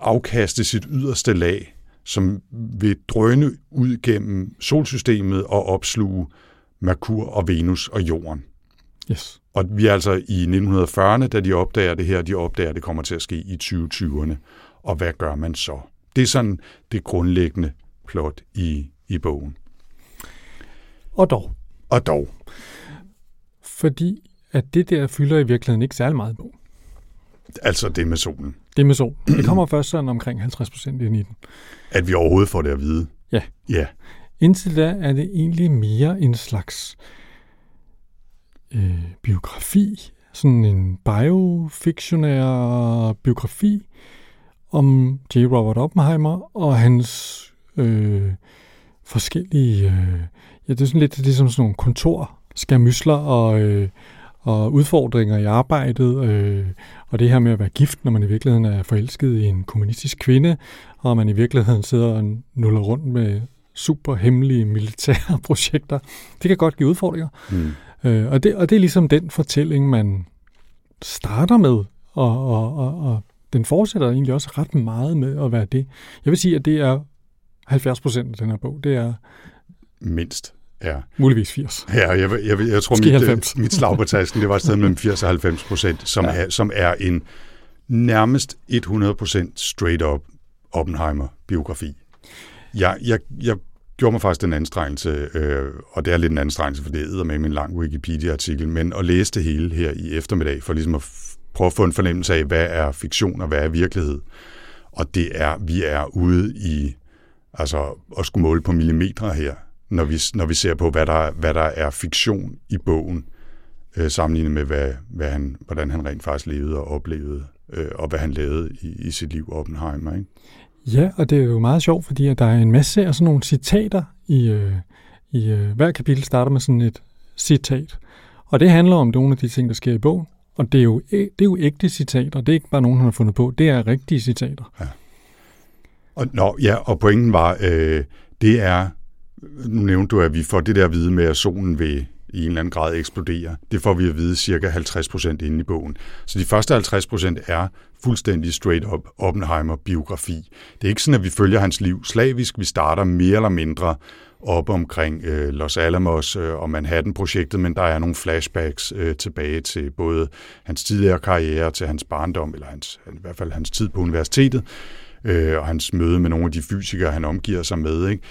Speaker 1: afkaste sit yderste lag, som vil drøne ud gennem solsystemet og opsluge Merkur og Venus og Jorden.
Speaker 2: Yes.
Speaker 1: Og vi er altså i 1940'erne, da de opdager det her, de opdager, at det kommer til at ske i 2020'erne. Og hvad gør man så? Det er sådan det grundlæggende plot i, i bogen.
Speaker 2: Og dog.
Speaker 1: Og dog.
Speaker 2: Fordi at det der fylder i virkeligheden ikke særlig meget bogen.
Speaker 1: Altså det med solen.
Speaker 2: Det med sol. Det kommer [clears throat] først sådan omkring 50 procent ind i den.
Speaker 1: At vi overhovedet får det at vide.
Speaker 2: Ja.
Speaker 1: Ja.
Speaker 2: Indtil da er det egentlig mere en slags øh, Øh, biografi, sådan en biofiktionær biografi om J. Robert Oppenheimer og hans øh, forskellige, øh, ja det er sådan lidt ligesom sådan nogle kontor, skamysler og, øh, og udfordringer i arbejdet, øh, og det her med at være gift, når man i virkeligheden er forelsket i en kommunistisk kvinde, og man i virkeligheden sidder og nuller rundt med super hemmelige militære [laughs] projekter. Det kan godt give udfordringer.
Speaker 1: Mm.
Speaker 2: Øh, og, det, og det er ligesom den fortælling, man starter med, og, og, og, og den fortsætter egentlig også ret meget med at være det. Jeg vil sige, at det er 70 procent af den her bog. Det er
Speaker 1: Mindst. Ja.
Speaker 2: muligvis 80.
Speaker 1: Ja, jeg, jeg, jeg, jeg tror,
Speaker 2: Måske
Speaker 1: mit,
Speaker 2: 90.
Speaker 1: øh, mit slag på tasken, det var et sted mellem 80 og 90 procent, som,
Speaker 2: Ja.
Speaker 1: er, som er en nærmest 100 procent straight-up Oppenheimer-biografi. Jeg, jeg, jeg gjorde mig faktisk den anstrengelse, øh, og det er lidt en anstrengelse, for det er med min lang Wikipedia-artikel, men at læse det hele her i eftermiddag, for ligesom at f- prøve at få en fornemmelse af, hvad er fiktion og hvad er virkelighed. Og det er, vi er ude i, altså at skulle måle på millimeter her, når vi, når vi ser på, hvad der, hvad der er fiktion i bogen, øh, sammenlignet med, hvad, hvad han, hvordan han rent faktisk levede og oplevede, øh, og hvad han lavede i, i sit liv, Oppenheimer. Ikke?
Speaker 2: Ja, og det er jo meget sjovt, fordi at der er en masse af sådan nogle citater i, øh, i øh, hver kapitel starter med sådan et citat. Og det handler om nogle af de ting, der sker i bogen. Og det er jo, det er jo ægte citater. Det er ikke bare nogen, han har fundet på. Det er rigtige citater. Ja.
Speaker 1: Og, nå, ja, og pointen var, øh, det er, nu nævnte du, at vi får det der at vide med, at solen vil i en eller anden grad eksplodere. Det får vi at vide cirka 50 procent inde i bogen. Så de første 50 procent er fuldstændig straight up Oppenheimer-biografi. Det er ikke sådan, at vi følger hans liv slavisk. Vi starter mere eller mindre op omkring øh, Los Alamos øh, og Manhattan-projektet, men der er nogle flashbacks øh, tilbage til både hans tidligere karriere, til hans barndom, eller hans, i hvert fald hans tid på universitetet, øh, og hans møde med nogle af de fysikere, han omgiver sig med. Ikke?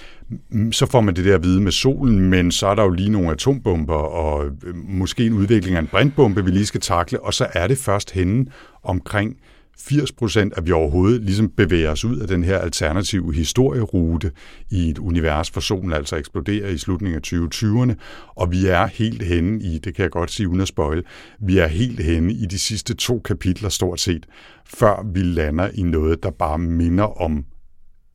Speaker 1: Mm, så får man det der at vide med solen, men så er der jo lige nogle atombomber, og øh, måske en udvikling af en brintbombe, vi lige skal takle, og så er det først henne omkring 80 procent, at vi overhovedet ligesom bevæger os ud af den her alternative historierute i et univers, hvor solen altså eksploderer i slutningen af 2020'erne, og vi er helt henne i, det kan jeg godt sige uden at spoil, vi er helt henne i de sidste to kapitler stort set, før vi lander i noget, der bare minder om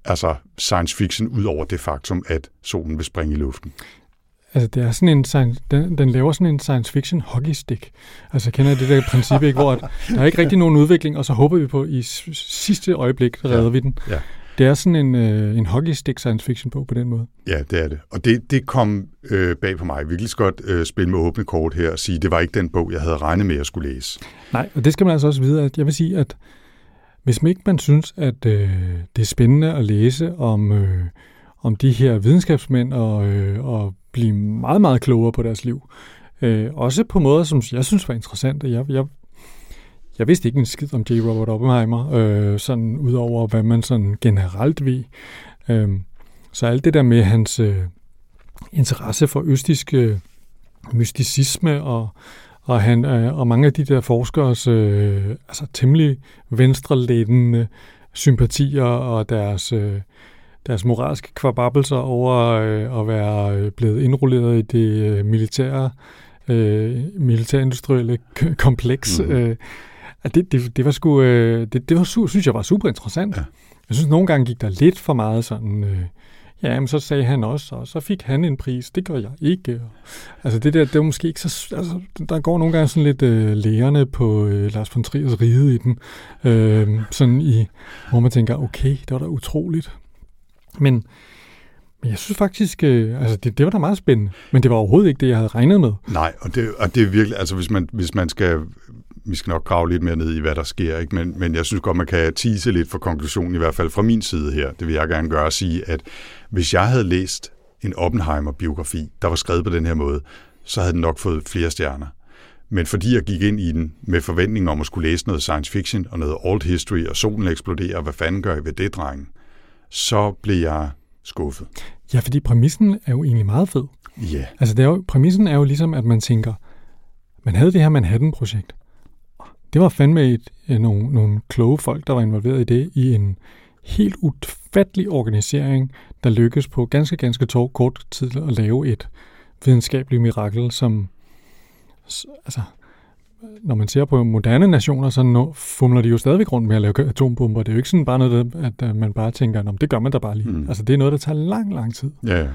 Speaker 1: altså science fiction, ud over det faktum, at solen vil springe i luften.
Speaker 2: Altså, det er sådan en science, den, den laver sådan en science fiction hockeystick. Altså, kender jeg det der princip, ikke? Hvor at [laughs] der er ikke rigtig nogen udvikling, og så håber vi på, i sidste øjeblik, redder
Speaker 1: Ja.
Speaker 2: vi den.
Speaker 1: Ja.
Speaker 2: Det er sådan en, øh, en hockeystick science fiction på, på den måde.
Speaker 1: Ja, det er det. Og det, det kom øh, bag på mig. Jeg så godt øh, spille med åbne kort her og sige, at det var ikke den bog, jeg havde regnet med at skulle læse.
Speaker 2: Nej, og det skal man altså også vide, at jeg vil sige, at hvis man ikke man synes, at øh, det er spændende at læse om, øh, om de her videnskabsmænd og, øh, og blive meget, meget klogere på deres liv, øh, også på måder, som jeg synes var interessante. Jeg, jeg, jeg vidste ikke en skid om J. Robert Oppenheimer, øh, sådan udover hvad man sådan generelt ved. Øh, så alt det der med hans øh, interesse for østisk øh, mysticisme og og, han, øh, og mange af de der forskers øh, altså temmelig venstrelændende sympatier og deres, øh, deres moralske kvababelser over øh, at være øh, blevet indrulleret i det øh, militære øh, militærindustrielle kompleks. Mm. Øh, det, det, det var sgu, øh, det, det var, synes jeg var super interessant.
Speaker 1: Ja.
Speaker 2: Jeg synes, nogle gange gik der lidt for meget sådan, øh, ja, men så sagde han også, og så fik han en pris, det gør jeg ikke. Altså det der, det var måske ikke så, altså der går nogle gange sådan lidt øh, lærerne på øh, Lars von Triers ride i den, øh, sådan i, hvor man tænker, okay, det var da utroligt. Men, men jeg synes faktisk, øh, altså det, det var da meget spændende, men det var overhovedet ikke det, jeg havde regnet med.
Speaker 1: Nej, og det, og det er virkelig, altså hvis man, hvis man skal, vi skal nok grave lidt mere ned i, hvad der sker, ikke? Men, men jeg synes godt, man kan tease lidt for konklusionen, i hvert fald fra min side her. Det vil jeg gerne gøre at sige, at hvis jeg havde læst en Oppenheimer-biografi, der var skrevet på den her måde, så havde den nok fået flere stjerner. Men fordi jeg gik ind i den med forventning om at skulle læse noget science fiction og noget old history, og solen eksploderer, og hvad fanden gør jeg ved det, drengen? Så blev jeg skuffet.
Speaker 2: Ja, fordi præmissen er jo egentlig meget fed.
Speaker 1: Ja,
Speaker 2: Altså det er jo, præmissen er jo ligesom, at man tænker, man havde det her Manhattan-projekt. det var fandme et, øh, nogle, nogle kloge folk, der var involveret i det, i en helt ufattelig organisering, der lykkedes på ganske, ganske to, kort tid at lave et videnskabeligt mirakel, som altså, når man ser på moderne nationer, så nå, fumler de jo stadigvæk rundt med at lave atombomber. Det er jo ikke sådan bare noget, at, man bare tænker, det gør man da bare lige. Mm. Altså, det er noget, der tager lang, lang tid.
Speaker 1: Ja, ja.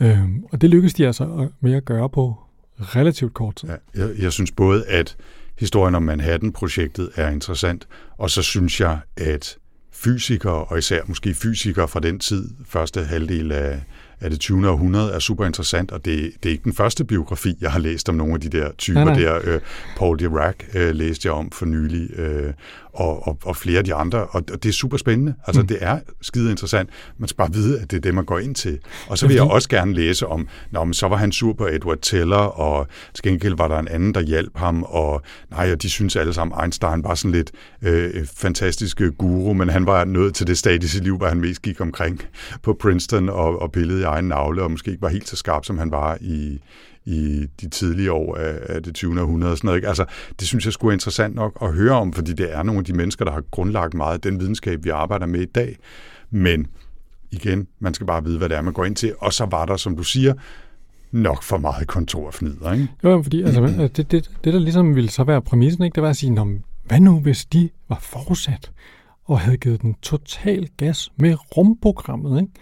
Speaker 2: Øhm, og det lykkedes de altså med at gøre på relativt kort tid.
Speaker 1: Ja, jeg, jeg synes både, at historien om Manhattan-projektet er interessant, og så synes jeg, at fysikere, og især måske fysikere fra den tid, første halvdel af, af det 20. århundrede, er super interessant, og det, det er ikke den første biografi, jeg har læst om nogle af de der typer nej, nej. der. Øh, Paul Dirac øh, læste jeg om for nylig, øh, og, og, og flere af de andre, og, og det er super spændende. Altså, mm. det er skide interessant. Man skal bare vide, at det er det, man går ind til. Og så vil jeg også gerne læse om, men så var han sur på Edward Teller, og til gengæld var der en anden, der hjalp ham, og nej, og de synes alle sammen, Einstein var sådan lidt øh, fantastisk guru, men han var nået til det stadie i sit liv, hvor han mest gik omkring på Princeton og, og pillede i egen navle, og måske ikke var helt så skarp, som han var i, i de tidlige år af, af det 20. århundrede. Sådan noget, ikke? Altså, det synes jeg skulle er interessant nok at høre om, fordi det er nogle af de mennesker, der har grundlagt meget af den videnskab, vi arbejder med i dag. Men igen, man skal bare vide, hvad det er, man går ind til. Og så var der, som du siger, nok for meget kontorfnider, ikke?
Speaker 2: Jo, fordi altså, det, det, det, det, der ligesom ville så være præmissen, ikke, det var at sige, hvad nu hvis de var fortsat og havde givet den total gas med rumprogrammet, ikke?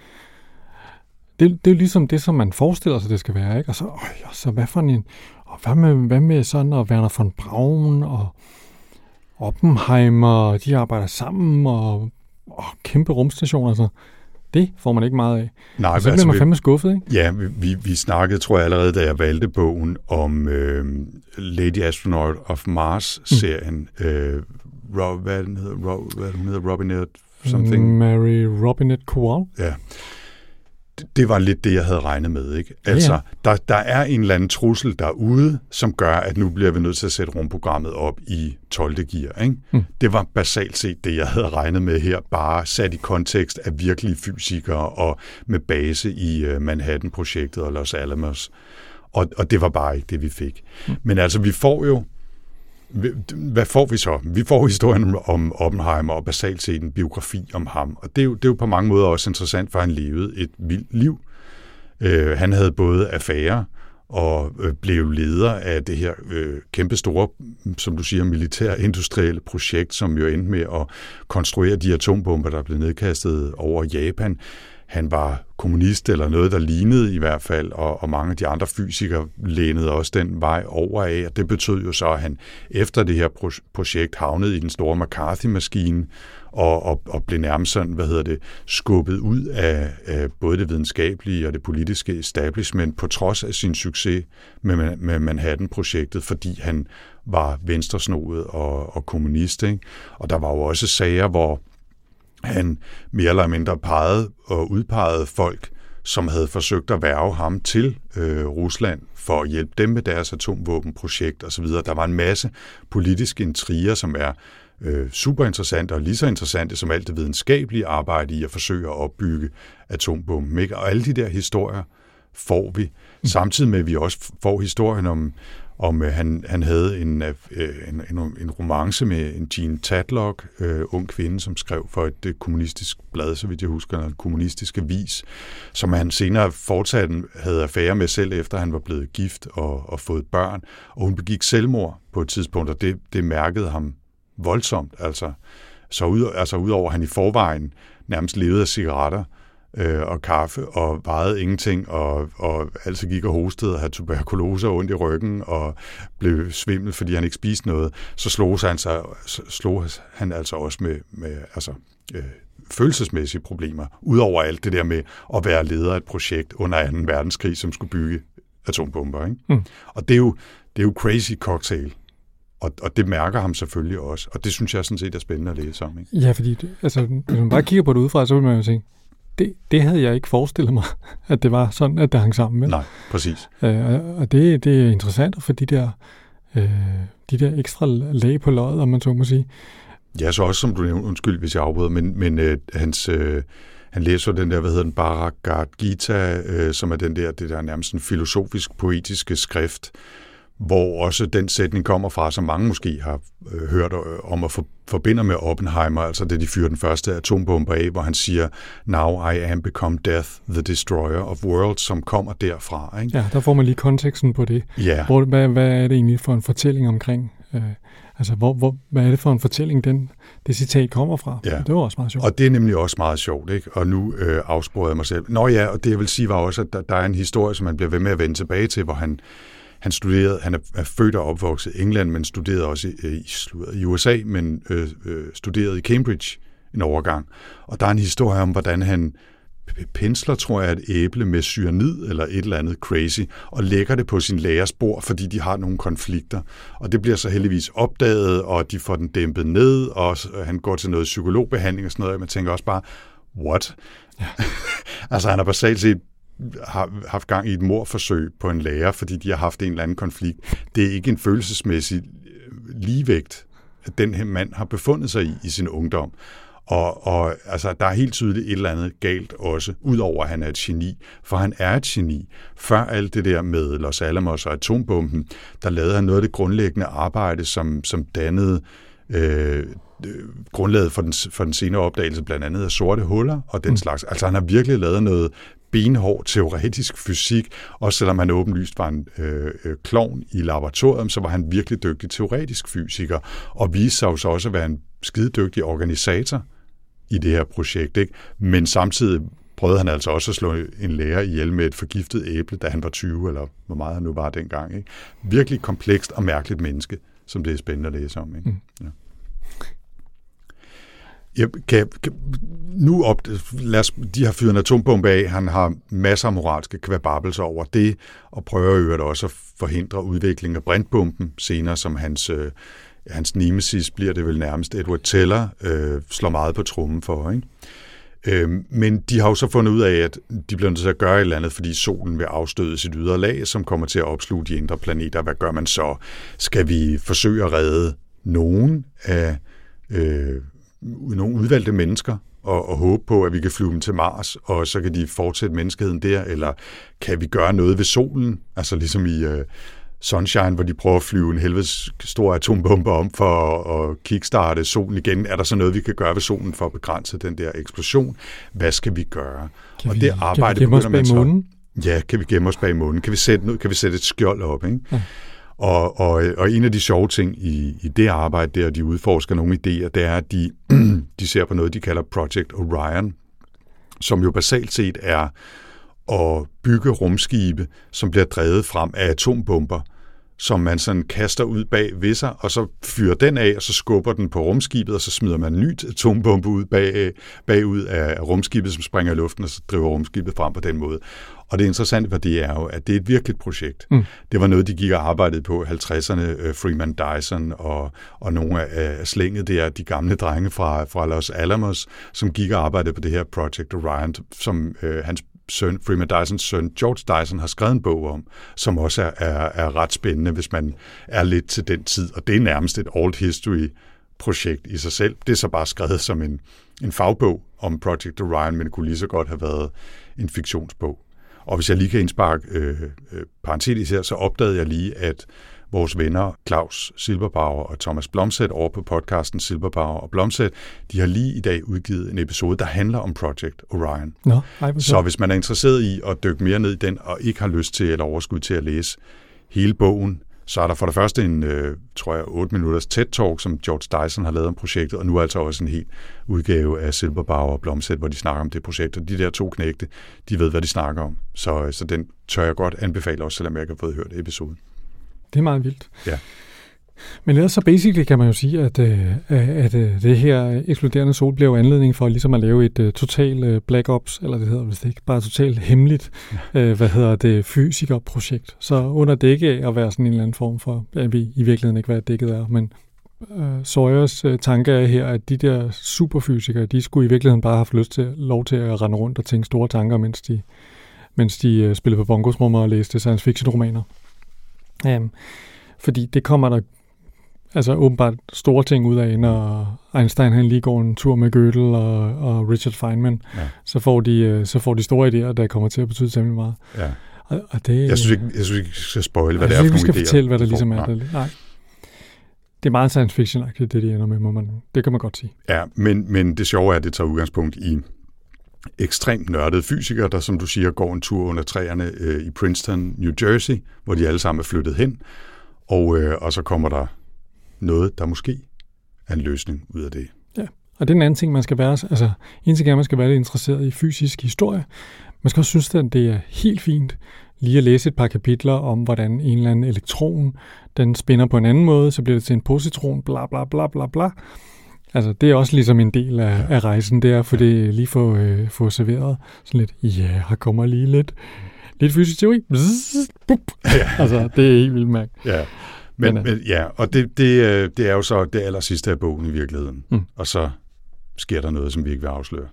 Speaker 2: Det, det er ligesom det, som man forestiller sig, det skal være. Ikke? Og så, øj, og så hvad for en... Og hvad med, hvad med sådan, og Werner von Braun og Oppenheimer, de arbejder sammen, og, og kæmpe rumstationer. Så det får man ikke meget af. Nej, og så bliver altså, man fandme skuffet, ikke?
Speaker 1: Ja, vi, vi, vi snakkede, tror jeg allerede, da jeg valgte bogen om øh, Lady Astronaut of Mars-serien. Mm. Øh, Rob, hvad, den hedder, Rob, hvad hedder, Robinette something?
Speaker 2: Mary Robinette Kowal.
Speaker 1: Ja det var lidt det, jeg havde regnet med. Ikke? Altså, ja. Der, der er en eller anden trussel derude, som gør, at nu bliver vi nødt til at sætte rumprogrammet op i 12. gear. Ikke? Mm. Det var basalt set det, jeg havde regnet med her, bare sat i kontekst af virkelige fysikere og med base i uh, Manhattan-projektet og Los Alamos. Og, og det var bare ikke det, vi fik. Mm. Men altså, vi får jo hvad får vi så? Vi får historien om Oppenheimer og basalt set en biografi om ham. Og det er jo, det er jo på mange måder også interessant, for han levede et vildt liv. Øh, han havde både affærer og øh, blev leder af det her øh, kæmpe store, som du siger, militær-industrielle projekt, som jo endte med at konstruere de atombomber, der blev nedkastet over Japan han var kommunist eller noget, der lignede i hvert fald, og, og mange af de andre fysikere lænede også den vej over af, og det betød jo så, at han efter det her projekt havnede i den store McCarthy-maskine, og, og, og blev nærmest sådan, hvad hedder det, skubbet ud af, af både det videnskabelige og det politiske establishment, på trods af sin succes med, med Manhattan-projektet, fordi han var venstresnoet og, og kommunist. Ikke? Og der var jo også sager, hvor han mere eller mindre pegede og udpegede folk, som havde forsøgt at værve ham til øh, Rusland for at hjælpe dem med deres atomvåbenprojekt osv. Der var en masse politiske intriger, som er øh, super interessante og lige så interessante som alt det videnskabelige arbejde i at forsøge at opbygge atombomben. Ikke? Og alle de der historier får vi, mm. samtidig med at vi også får historien om, om øh, han, han havde en, øh, en, en, en romance med en Jean Tadlock, øh, ung kvinde, som skrev for et øh, kommunistisk blad, så vidt jeg husker, en kommunistisk avis, som han senere fortsat havde affære med selv, efter han var blevet gift og, og fået børn. Og hun begik selvmord på et tidspunkt, og det, det mærkede ham voldsomt. Altså, så ud, altså udover at han i forvejen nærmest levede af cigaretter, øh, og kaffe og vejede ingenting, og, og altså gik og hostede og havde tuberkulose og ondt i ryggen og blev svimmel, fordi han ikke spiste noget, så slog han, sig, slog han altså også med, med altså, øh, følelsesmæssige problemer, udover alt det der med at være leder af et projekt under 2. verdenskrig, som skulle bygge atombomber. Ikke? Mm. Og det er, jo, det er jo crazy cocktail. Og, og det mærker ham selvfølgelig også. Og det synes jeg sådan set er spændende at læse om. Ikke?
Speaker 2: Ja, fordi det, altså, hvis man bare kigger på det udefra, så vil man jo tænke, det, det havde jeg ikke forestillet mig, [laughs] at det var sådan, at det hang sammen. Med.
Speaker 1: Nej, præcis.
Speaker 2: Øh, og det, det er interessant for de der, øh, de der ekstra lag på løjet, om man så må sige.
Speaker 1: Ja, så også som du nævnte, undskyld hvis jeg afbryder, men, men øh, hans, øh, han læser den der, hvad hedder den, Bhagavad Gita, øh, som er den der, det der nærmest en filosofisk, poetiske skrift, hvor også den sætning kommer fra, som mange måske har øh, hørt øh, om at for, forbinder med Oppenheimer, altså det de fyrer den første atombombe af, hvor han siger, Now I am become death, the destroyer of worlds, som kommer derfra. Ikke?
Speaker 2: Ja, der får man lige konteksten på det.
Speaker 1: Ja.
Speaker 2: Hvor, hvad, hvad er det egentlig for en fortælling omkring? Øh, altså, hvor, hvor, hvad er det for en fortælling, den, det citat kommer fra?
Speaker 1: Ja.
Speaker 2: Det var også meget sjovt.
Speaker 1: Og det er nemlig også meget sjovt, ikke? Og nu øh, afsporede jeg mig selv. Nå ja, og det jeg vil sige var også, at der, der er en historie, som man bliver ved med at vende tilbage til, hvor han, han studerede, han er, er født og opvokset i England, men studerede også i, i, i USA, men øh, øh, studerede i Cambridge en overgang. Og der er en historie om, hvordan han pensler, tror jeg, et æble med cyanid eller et eller andet crazy, og lægger det på sin lærers bord, fordi de har nogle konflikter. Og det bliver så heldigvis opdaget, og de får den dæmpet ned, og han går til noget psykologbehandling og sådan noget, og man tænker også bare, what? Ja. [laughs] altså han har basalt set har haft gang i et morforsøg på en lærer, fordi de har haft en eller anden konflikt. Det er ikke en følelsesmæssig øh, ligevægt, at den her mand har befundet sig i i sin ungdom. Og, og altså, der er helt tydeligt et eller andet galt også, udover at han er et geni. For han er et geni. Før alt det der med Los Alamos og atombomben, der lavede han noget af det grundlæggende arbejde, som, som dannede øh, grundlaget for den, for den senere opdagelse, blandt andet af sorte huller og den mm. slags. Altså han har virkelig lavet noget benhård teoretisk fysik, også selvom han åbenlyst var en øh, klovn i laboratorium, så var han virkelig dygtig teoretisk fysiker, og viste sig jo så også at være en skide dygtig organisator i det her projekt. Ikke? Men samtidig prøvede han altså også at slå en lærer ihjel med et forgiftet æble, da han var 20, eller hvor meget han nu var dengang. Ikke? Virkelig komplekst og mærkeligt menneske, som det er spændende at læse om. Ikke? Mm. Ja. Jeg kan, kan, nu op, lad os, de har fyret en atombombe af, han har masser af moralske kvababelser over det, og prøver i øvrigt også at forhindre udviklingen af brintbomben senere, som hans, øh, hans nemesis bliver det vel nærmest, Edward Teller, øh, slår meget på trummen for. Ikke? Øh, men de har jo så fundet ud af, at de bliver nødt til at gøre et eller andet, fordi solen vil afstøde sit ydre lag, som kommer til at opsluge de indre planeter. Hvad gør man så? Skal vi forsøge at redde nogen af øh, nogle udvalgte mennesker og, og håbe på, at vi kan flyve dem til Mars, og så kan de fortsætte menneskeheden der, eller kan vi gøre noget ved solen, altså ligesom i uh, Sunshine, hvor de prøver at flyve en helvedes stor atombombe om for at, at kickstarte solen igen. Er der så noget, vi kan gøre ved solen for at begrænse den der eksplosion? Hvad skal vi gøre?
Speaker 2: Kan
Speaker 1: og
Speaker 2: vi,
Speaker 1: det arbejde
Speaker 2: kan vi gemme os bag månen?
Speaker 1: Ja, kan vi gemme os bag månen? Kan vi sætte, kan vi sætte et skjold op? Ikke? Ja. Og, og, og en af de sjove ting i, i det arbejde der, de udforsker nogle idéer, det er, at de, [clears throat] de ser på noget, de kalder Project Orion, som jo basalt set er at bygge rumskibe, som bliver drevet frem af atombomber, som man sådan kaster ud bag ved sig, og så fyrer den af, og så skubber den på rumskibet, og så smider man en ny atombombe ud bag, bagud af rumskibet, som springer i luften, og så driver rumskibet frem på den måde. Og det interessante for det er jo, at det er et virkeligt projekt. Mm. Det var noget, de gik og arbejdede på i 50'erne, øh, Freeman Dyson og, og nogle af slænget der, de gamle drenge fra, fra Los Alamos, som gik og arbejdede på det her Project Orion, som øh, hans søn, Freeman Dysons søn, George Dyson, har skrevet en bog om, som også er, er, er ret spændende, hvis man er lidt til den tid. Og det er nærmest et old history projekt i sig selv. Det er så bare skrevet som en, en fagbog om Project Orion, men det kunne lige så godt have været en fiktionsbog. Og hvis jeg lige kan indsparke øh, øh, parentetisk her, så opdagede jeg lige, at vores venner Claus Silberbauer og Thomas Blomsæt over på podcasten Silberbauer og Blomsæt, de har lige i dag udgivet en episode, der handler om Project Orion.
Speaker 2: Nå, ej,
Speaker 1: så hvis man er interesseret i at dykke mere ned i den, og ikke har lyst til eller overskud til at læse hele bogen, så er der for det første en, øh, tror jeg, 8 minutters TED-talk, som George Dyson har lavet om projektet, og nu er altså også en helt udgave af Silberbauer og Blomsæt, hvor de snakker om det projekt. Og de der to knægte, de ved, hvad de snakker om. Så, så den tør jeg godt anbefale også, selvom jeg ikke har fået hørt episoden.
Speaker 2: Det er meget vildt.
Speaker 1: Ja.
Speaker 2: Men ellers så basically kan man jo sige, at, øh, at øh, det her eksploderende sol bliver jo anledning for ligesom at lave et uh, total uh, Black Ops, eller det hedder vist ikke, bare totalt hemmeligt, ja. hvad hedder det, fysikerprojekt. Så under dække at være sådan en eller anden form for, jeg ved i virkeligheden ikke, hvad dækket er, men uh, Sawyers uh, tanke er her, at de der superfysikere, de skulle i virkeligheden bare have haft lyst til, lov til at rende rundt og tænke store tanker, mens de, mens de spillede på bongosrummer og læste science fiction romaner. Um, fordi det kommer der altså åbenbart store ting ud af, når Einstein han lige går en tur med Gödel og, og Richard Feynman, ja. så, får de, øh, så får de store idéer, der kommer til at betyde temmelig meget.
Speaker 1: Ja.
Speaker 2: Og, og det,
Speaker 1: Jeg synes ikke, jeg synes ikke, vi skal spoile, hvad
Speaker 2: jeg
Speaker 1: det er
Speaker 2: synes
Speaker 1: for
Speaker 2: ikke, vi
Speaker 1: nogle
Speaker 2: skal
Speaker 1: idéer.
Speaker 2: fortælle, hvad der
Speaker 1: de
Speaker 2: ligesom er.
Speaker 1: Nej.
Speaker 2: Der. Nej. Det er meget science fiction-agtigt, det de ender med, må man, det kan man godt sige.
Speaker 1: Ja, men, men det sjove er, at det tager udgangspunkt i ekstremt nørdede fysikere, der som du siger går en tur under træerne øh, i Princeton, New Jersey, hvor de alle sammen er flyttet hen, og, øh, og så kommer der noget, der måske er en løsning ud af det.
Speaker 2: Og det er en anden ting, man skal være, altså en ting er, man skal være lidt interesseret i fysisk historie. Man skal også synes, at det er helt fint lige at læse et par kapitler om, hvordan en eller anden elektron, den spænder på en anden måde, så bliver det til en positron, bla bla bla bla bla. Altså, det er også ligesom en del af, af rejsen, det er få det lige få, øh, få serveret sådan lidt, ja, her kommer lige lidt, lidt fysisk teori. Bzzz, bup. Altså, det er helt vildt mærkt.
Speaker 1: Ja, men,
Speaker 2: Men,
Speaker 1: men,
Speaker 2: øh,
Speaker 1: men ja, og det, det, øh, det er jo så det aller sidste af bogen i virkeligheden.
Speaker 2: Mm.
Speaker 1: Og så sker der noget, som vi ikke vil afsløre.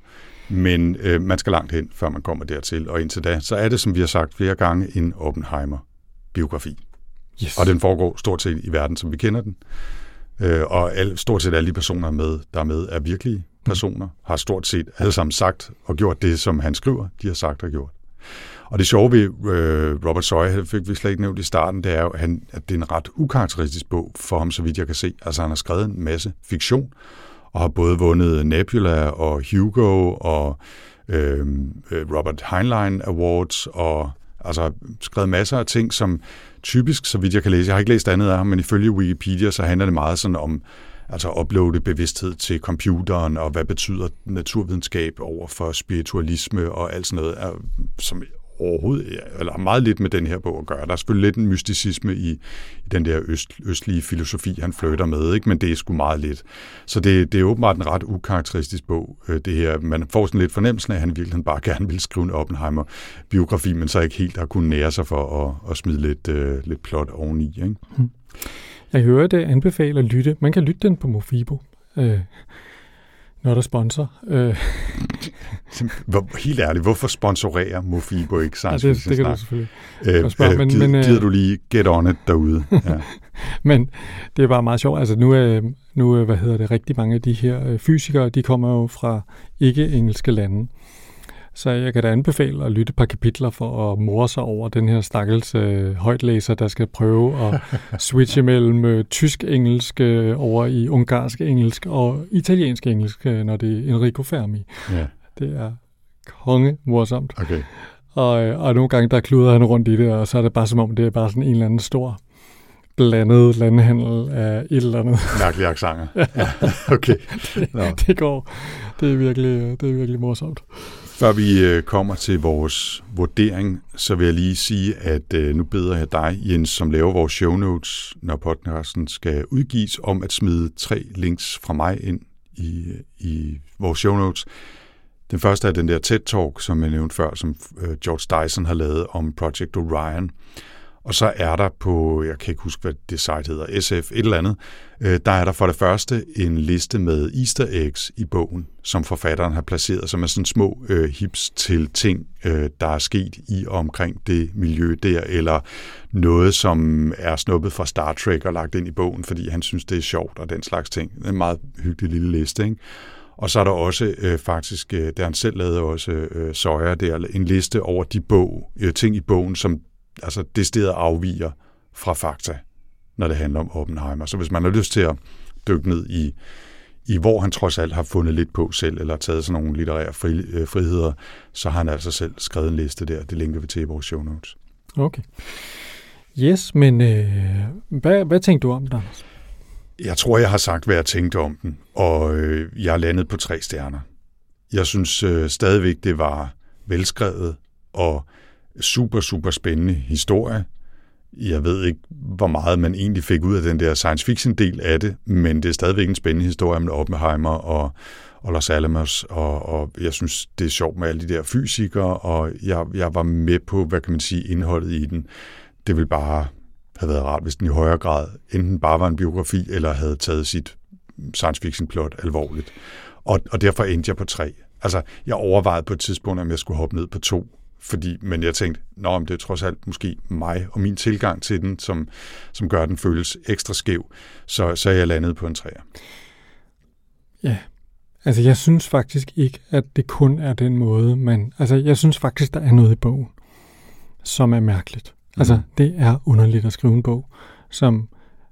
Speaker 1: Men øh, man skal langt hen, før man kommer dertil. Og indtil da, så er det, som vi har sagt flere gange, en Oppenheimer-biografi.
Speaker 2: Yes.
Speaker 1: Og den foregår stort set i verden, som vi kender den. Øh, og alle, stort set alle de personer, med, der er med, er virkelige personer. Har stort set alle sammen sagt og gjort det, som han skriver, de har sagt og gjort. Og det sjove ved øh, Robert Sawyer, det fik vi slet ikke nævnt i starten, det er jo, at, han, at det er en ret ukarakteristisk bog for ham, så vidt jeg kan se. Altså han har skrevet en masse fiktion, og har både vundet Nebula og Hugo og øhm, øh, Robert Heinlein Awards, og altså skrevet masser af ting, som typisk, så vidt jeg kan læse, jeg har ikke læst andet af ham, men ifølge Wikipedia, så handler det meget sådan om altså uploade bevidsthed til computeren, og hvad betyder naturvidenskab over for spiritualisme og alt sådan noget, er, som overhovedet, eller har meget lidt med den her bog at gøre. Der er selvfølgelig lidt en mysticisme i, i den der øst, østlige filosofi, han flytter med, ikke? men det er sgu meget lidt. Så det, det er åbenbart en ret ukarakteristisk bog, øh, det her. Man får sådan lidt fornemmelsen af, at han virkelig bare gerne vil skrive en Oppenheimer-biografi, men så ikke helt har kunnet nære sig for at, at smide lidt, øh, lidt plot oveni. Ikke? Hmm.
Speaker 2: Jeg hører det anbefaler at lytte. Man kan lytte den på Mofibo, øh, når der er sponsor. Øh,
Speaker 1: helt ærligt, hvorfor sponsorerer Mofibo ikke
Speaker 2: ja,
Speaker 1: science
Speaker 2: det,
Speaker 1: fiction
Speaker 2: det kan du selvfølgelig.
Speaker 1: Øh,
Speaker 2: spørge,
Speaker 1: øh,
Speaker 2: men-
Speaker 1: gider,
Speaker 2: men, øh,
Speaker 1: gider du lige get on it derude? [laughs] Ja.
Speaker 2: Men det er bare meget sjovt. Altså nu er, nu er hvad hedder det, rigtig mange af de her øh, fysikere, de kommer jo fra ikke-engelske lande. Så jeg kan da anbefale at lytte et par kapitler for at more sig over den her stakkels øh, højtlæser, der skal prøve at [laughs] switche mellem øh, tysk-engelsk øh, over i ungarsk-engelsk og italiensk-engelsk, øh, når det er Enrico Fermi.
Speaker 1: ja,
Speaker 2: Det er konge morsomt.
Speaker 1: okay.
Speaker 2: Og, øh, og nogle gange, der kluder han rundt i det, og så er det bare som om, det er bare sådan en eller anden stor blandet landhandel af et eller andet. [laughs]
Speaker 1: Mærkelige accenter. [laughs] Ja, okay. Nå.
Speaker 2: det går. Det er virkelig, det er virkelig morsomt.
Speaker 1: Før vi øh, kommer til vores vurdering, så vil jeg lige sige, at øh, nu beder jeg dig, Jens, som laver vores show notes, når podcasten skal udgives, om at smide tre links fra mig ind i, i vores show notes. Den første er den der TED-talk, som jeg nævnte før, som øh, George Dyson har lavet om Project Orion. Og så er der på, jeg kan ikke huske, hvad det site hedder, SF, et eller andet, øh, der er der for det første en liste med easter eggs i bogen, som forfatteren har placeret, som er sådan små øh, hips til ting, øh, der er sket i og omkring det miljø der, eller noget, som er snuppet fra Star Trek og lagt ind i bogen, fordi han synes, det er sjovt og den slags ting. Det er en meget hyggelig lille liste, ikke? Og så er der også øh, faktisk, øh, der han selv lavede også øh, Søjer der, en liste over de bog, øh, ting i bogen, som altså decideret afviger fra fakta, når det handler om Oppenheimer. Så hvis man har lyst til at dykke ned i, i hvor han trods alt har fundet lidt på selv, eller taget sådan nogle litterære fri, øh, friheder, så har han altså selv skrevet en liste der. Det linker vi til i vores show notes.
Speaker 2: Okay. Yes, men øh, hvad, hvad tænkte du om det?
Speaker 1: Jeg tror, jeg har sagt, hvad jeg tænkte om den, og øh, jeg er landet på tre stjerner. Jeg synes øh, stadigvæk, det var velskrevet og super, super spændende historie. Jeg ved ikke, hvor meget man egentlig fik ud af den der science fiction del af det, men det er stadigvæk en spændende historie med Oppenheimer og, og Los Alamos, og, og jeg synes, det er sjovt med alle de der fysikere, og jeg, jeg var med på, hvad kan man sige, indholdet i den. Det ville bare have været rart, hvis den i højere grad enten bare var en biografi, eller havde taget sit science fiction plot alvorligt. Og, og derfor endte jeg på tre. Altså, jeg overvejede på et tidspunkt, om jeg skulle hoppe ned på to, fordi, men jeg tænkte, nå, men det er trods alt måske mig og min tilgang til den, som, som gør, at den føles ekstra skæv. Så, så er jeg landet på en træer.
Speaker 2: Ja, altså jeg synes faktisk ikke, at det kun er den måde, man... Altså jeg synes faktisk, der er noget i bogen, som er mærkeligt. Altså,
Speaker 1: Mhm.
Speaker 2: det er underligt at skrive en bog, som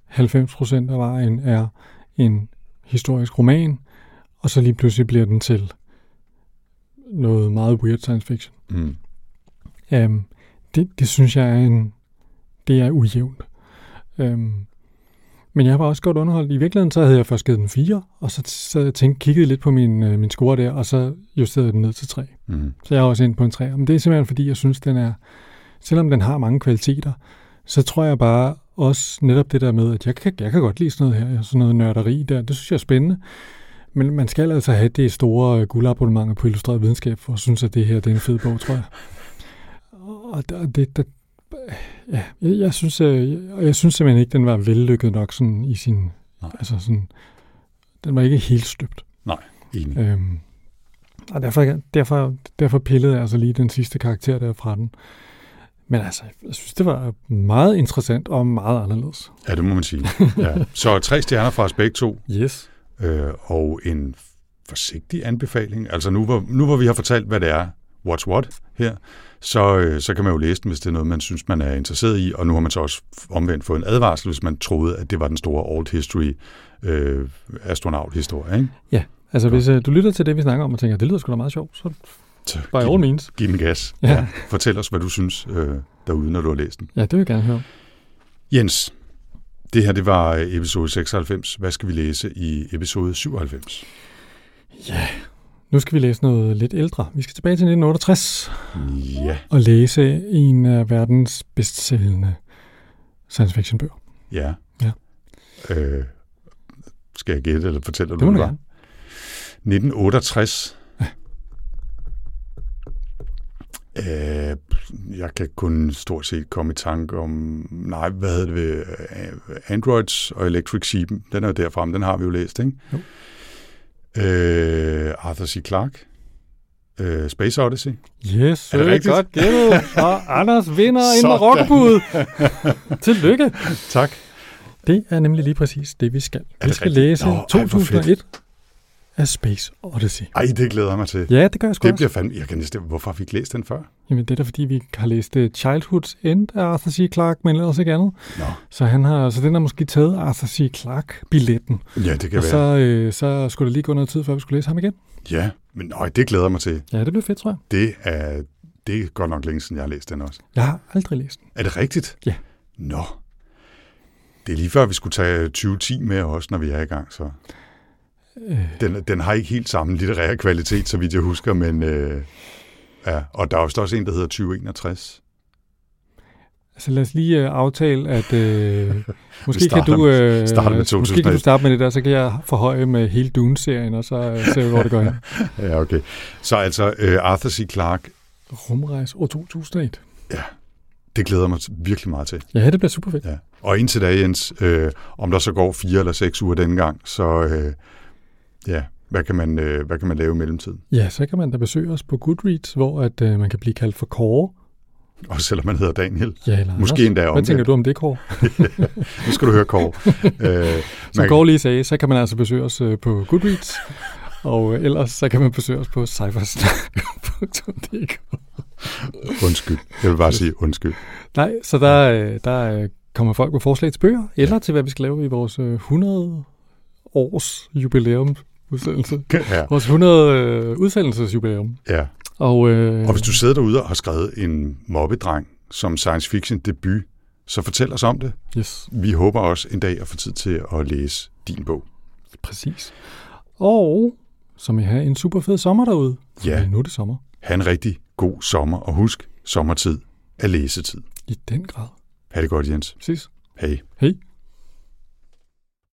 Speaker 2: 90% af vejen er en historisk roman, og så lige pludselig bliver den til noget meget weird science fiction.
Speaker 1: Mm.
Speaker 2: Um, det, det synes jeg er en... Det er ujævnt. Um, men jeg var også godt underholdt. I virkeligheden så havde jeg først givet den 4, og så og tænkte, kiggede lidt på min, øh, min score der, og så justerede den ned til 3.
Speaker 1: Mm.
Speaker 2: Så jeg er også inde på en 3. Men det er simpelthen fordi, jeg synes, den er... Selvom den har mange kvaliteter, så tror jeg bare også netop det der med, at jeg kan, jeg kan godt lide sådan noget her, sådan noget nørderi der. Det synes jeg er spændende. Men man skal altså have det store guldabonnementer på Illustreret Videnskab, for at synes, at det her det er en fed bog, tror jeg. Og det, der, ja, jeg, jeg, synes, øh, jeg, jeg synes simpelthen ikke, den var vellykket nok sådan i sin...
Speaker 1: Nej.
Speaker 2: Altså sådan, den var ikke helt støbt.
Speaker 1: Enig.
Speaker 2: Øhm, og derfor, derfor, derfor pillede jeg altså lige den sidste karakter der fra den. Men altså, jeg synes, det var meget interessant og meget anderledes.
Speaker 1: Ja, det må man sige. Ja. Så tre stjerner fra os begge to,
Speaker 2: Yes.
Speaker 1: øh, og en forsigtig anbefaling. Altså nu hvor, nu hvor vi har fortalt, hvad det er, what's what her, så, øh, så kan man jo læse den, hvis det er noget, man synes, man er interesseret i, og nu har man så også omvendt fået en advarsel, hvis man troede, at det var den store old history øh, astronaut-historie. Ikke?
Speaker 2: Altså,
Speaker 1: Godt.
Speaker 2: hvis uh, du lytter til det, vi snakker om, og tænker, det lyder sgu da meget sjovt, så
Speaker 1: Så
Speaker 2: by
Speaker 1: giv,
Speaker 2: all means.
Speaker 1: giv den gas.
Speaker 2: Ja.
Speaker 1: Fortæl os, hvad du synes øh, derude, når du har læst den.
Speaker 2: Ja, det vil jeg gerne høre.
Speaker 1: Jens, det her det var øh, episode 96. Hvad skal vi læse i episode 97?
Speaker 2: Ja, nu skal vi læse noget lidt ældre. Vi skal tilbage til 1968
Speaker 1: Ja,
Speaker 2: og læse en af verdens bedst sælgende science fiction bøger.
Speaker 1: ja.
Speaker 2: Ja.
Speaker 1: Øh, skal jeg gætte, eller fortæller
Speaker 2: Det
Speaker 1: du,
Speaker 2: må du
Speaker 1: hvad?
Speaker 2: gerne.
Speaker 1: 1968. Øh, jeg kan kun stort set komme i tanke om, nej, hvad hedder det øh, Androids og Electric Sheep, den er jo derfra, den har vi jo læst, ikke?
Speaker 2: Jo.
Speaker 1: Øh, Arthur C. Clarke, øh, Space Odyssey.
Speaker 2: Yes,
Speaker 1: Er det rigtigt?
Speaker 2: godt gættet. Og Anders vinder en rockebud. [laughs] Tillykke.
Speaker 1: Tak.
Speaker 2: Det er nemlig lige præcis det, vi skal. Vi skal
Speaker 1: rigtigt?
Speaker 2: læse
Speaker 1: Nå, ej, hvor
Speaker 2: 2001 af Space Odyssey.
Speaker 1: Ej, det glæder jeg mig til.
Speaker 2: Ja, det gør jeg sgu
Speaker 1: Det bliver fandme... Jeg kan næsten... Hvorfor har vi ikke læst den før?
Speaker 2: Jamen, det er da fordi, vi har læst uh, Childhood's End af Arthur C. Clarke, men ellers ikke andet.
Speaker 1: Nå,
Speaker 2: Så, han har, så den har måske taget Arthur C. Clarke-billetten.
Speaker 1: ja, det kan
Speaker 2: Og
Speaker 1: være.
Speaker 2: så, øh, så skulle der lige gå noget tid, før vi skulle læse ham igen.
Speaker 1: Ja, men nøj, det glæder jeg mig til.
Speaker 2: Ja, det bliver fedt, tror jeg.
Speaker 1: Det er, det er godt nok længe siden, jeg har læst den også.
Speaker 2: Jeg har aldrig læst den.
Speaker 1: Er det rigtigt?
Speaker 2: Ja.
Speaker 1: Nå. Det er lige før, vi skulle tage 2010 med også, når vi er i gang. Så.
Speaker 2: Øh,
Speaker 1: Den, den har ikke helt samme litterære kvalitet, så vidt jeg husker, men... Øh, ja. Og der er jo også en, der hedder 2061.
Speaker 2: altså lad os lige øh, aftale, at øh, [laughs] måske, kan du, øh,
Speaker 1: med
Speaker 2: måske kan
Speaker 1: 2001.
Speaker 2: du starte med det der, så kan jeg forhøje med hele Dune-serien, og så øh, vi, hvor det går hen. [laughs]
Speaker 1: Ja, okay. Så altså, øh, Arthur C. Clarke,
Speaker 2: Rumrejse år 2001.
Speaker 1: det glæder mig virkelig meget til.
Speaker 2: Ja, det bliver super fedt.
Speaker 1: Ja. Og indtil da, Jens, øh, om der så går fire eller seks uger denne gang, så øh, ja, hvad kan, man, øh, hvad kan man lave i mellemtiden?
Speaker 2: Ja, så kan man da besøge os på Goodreads, hvor at, øh, man kan blive kaldt for Kåre.
Speaker 1: Også selvom man hedder Daniel.
Speaker 2: Ja, eller
Speaker 1: Måske
Speaker 2: Anders.
Speaker 1: endda
Speaker 2: Hvad
Speaker 1: omvendt.
Speaker 2: tænker du om det, Kåre? [laughs]
Speaker 1: Nu skal du høre, Kåre. [laughs] øh,
Speaker 2: Som
Speaker 1: man-
Speaker 2: Kåre lige sagde, så kan man altså besøge os øh, på Goodreads, og øh, ellers så kan man besøge os på cybersnak.dk.
Speaker 1: Undskyld. Jeg vil bare sige undskyld.
Speaker 2: Nej, så der, øh, der kommer folk med forslag til bøger, eller til hvad vi skal lave i vores øh, 100 års jubilæum udsendelse.
Speaker 1: Ja,
Speaker 2: Vores 100 øh, udsendelsesjubilæum.
Speaker 1: ja.
Speaker 2: Og, øh,
Speaker 1: Og hvis du sidder derude og har skrevet en mobbedreng som science fiction debut, så fortæl os om det.
Speaker 2: yes,
Speaker 1: Vi håber også en dag at få tid til at læse din bog.
Speaker 2: præcis. Og som I har en super fed sommer derude.
Speaker 1: Ja.
Speaker 2: Nu er det sommer.
Speaker 1: Ha' en rigtig god sommer, og husk, sommertid er læsetid.
Speaker 2: I den grad.
Speaker 1: Ha' det godt, Jens.
Speaker 2: Præcis.
Speaker 1: Hej.
Speaker 2: Hej.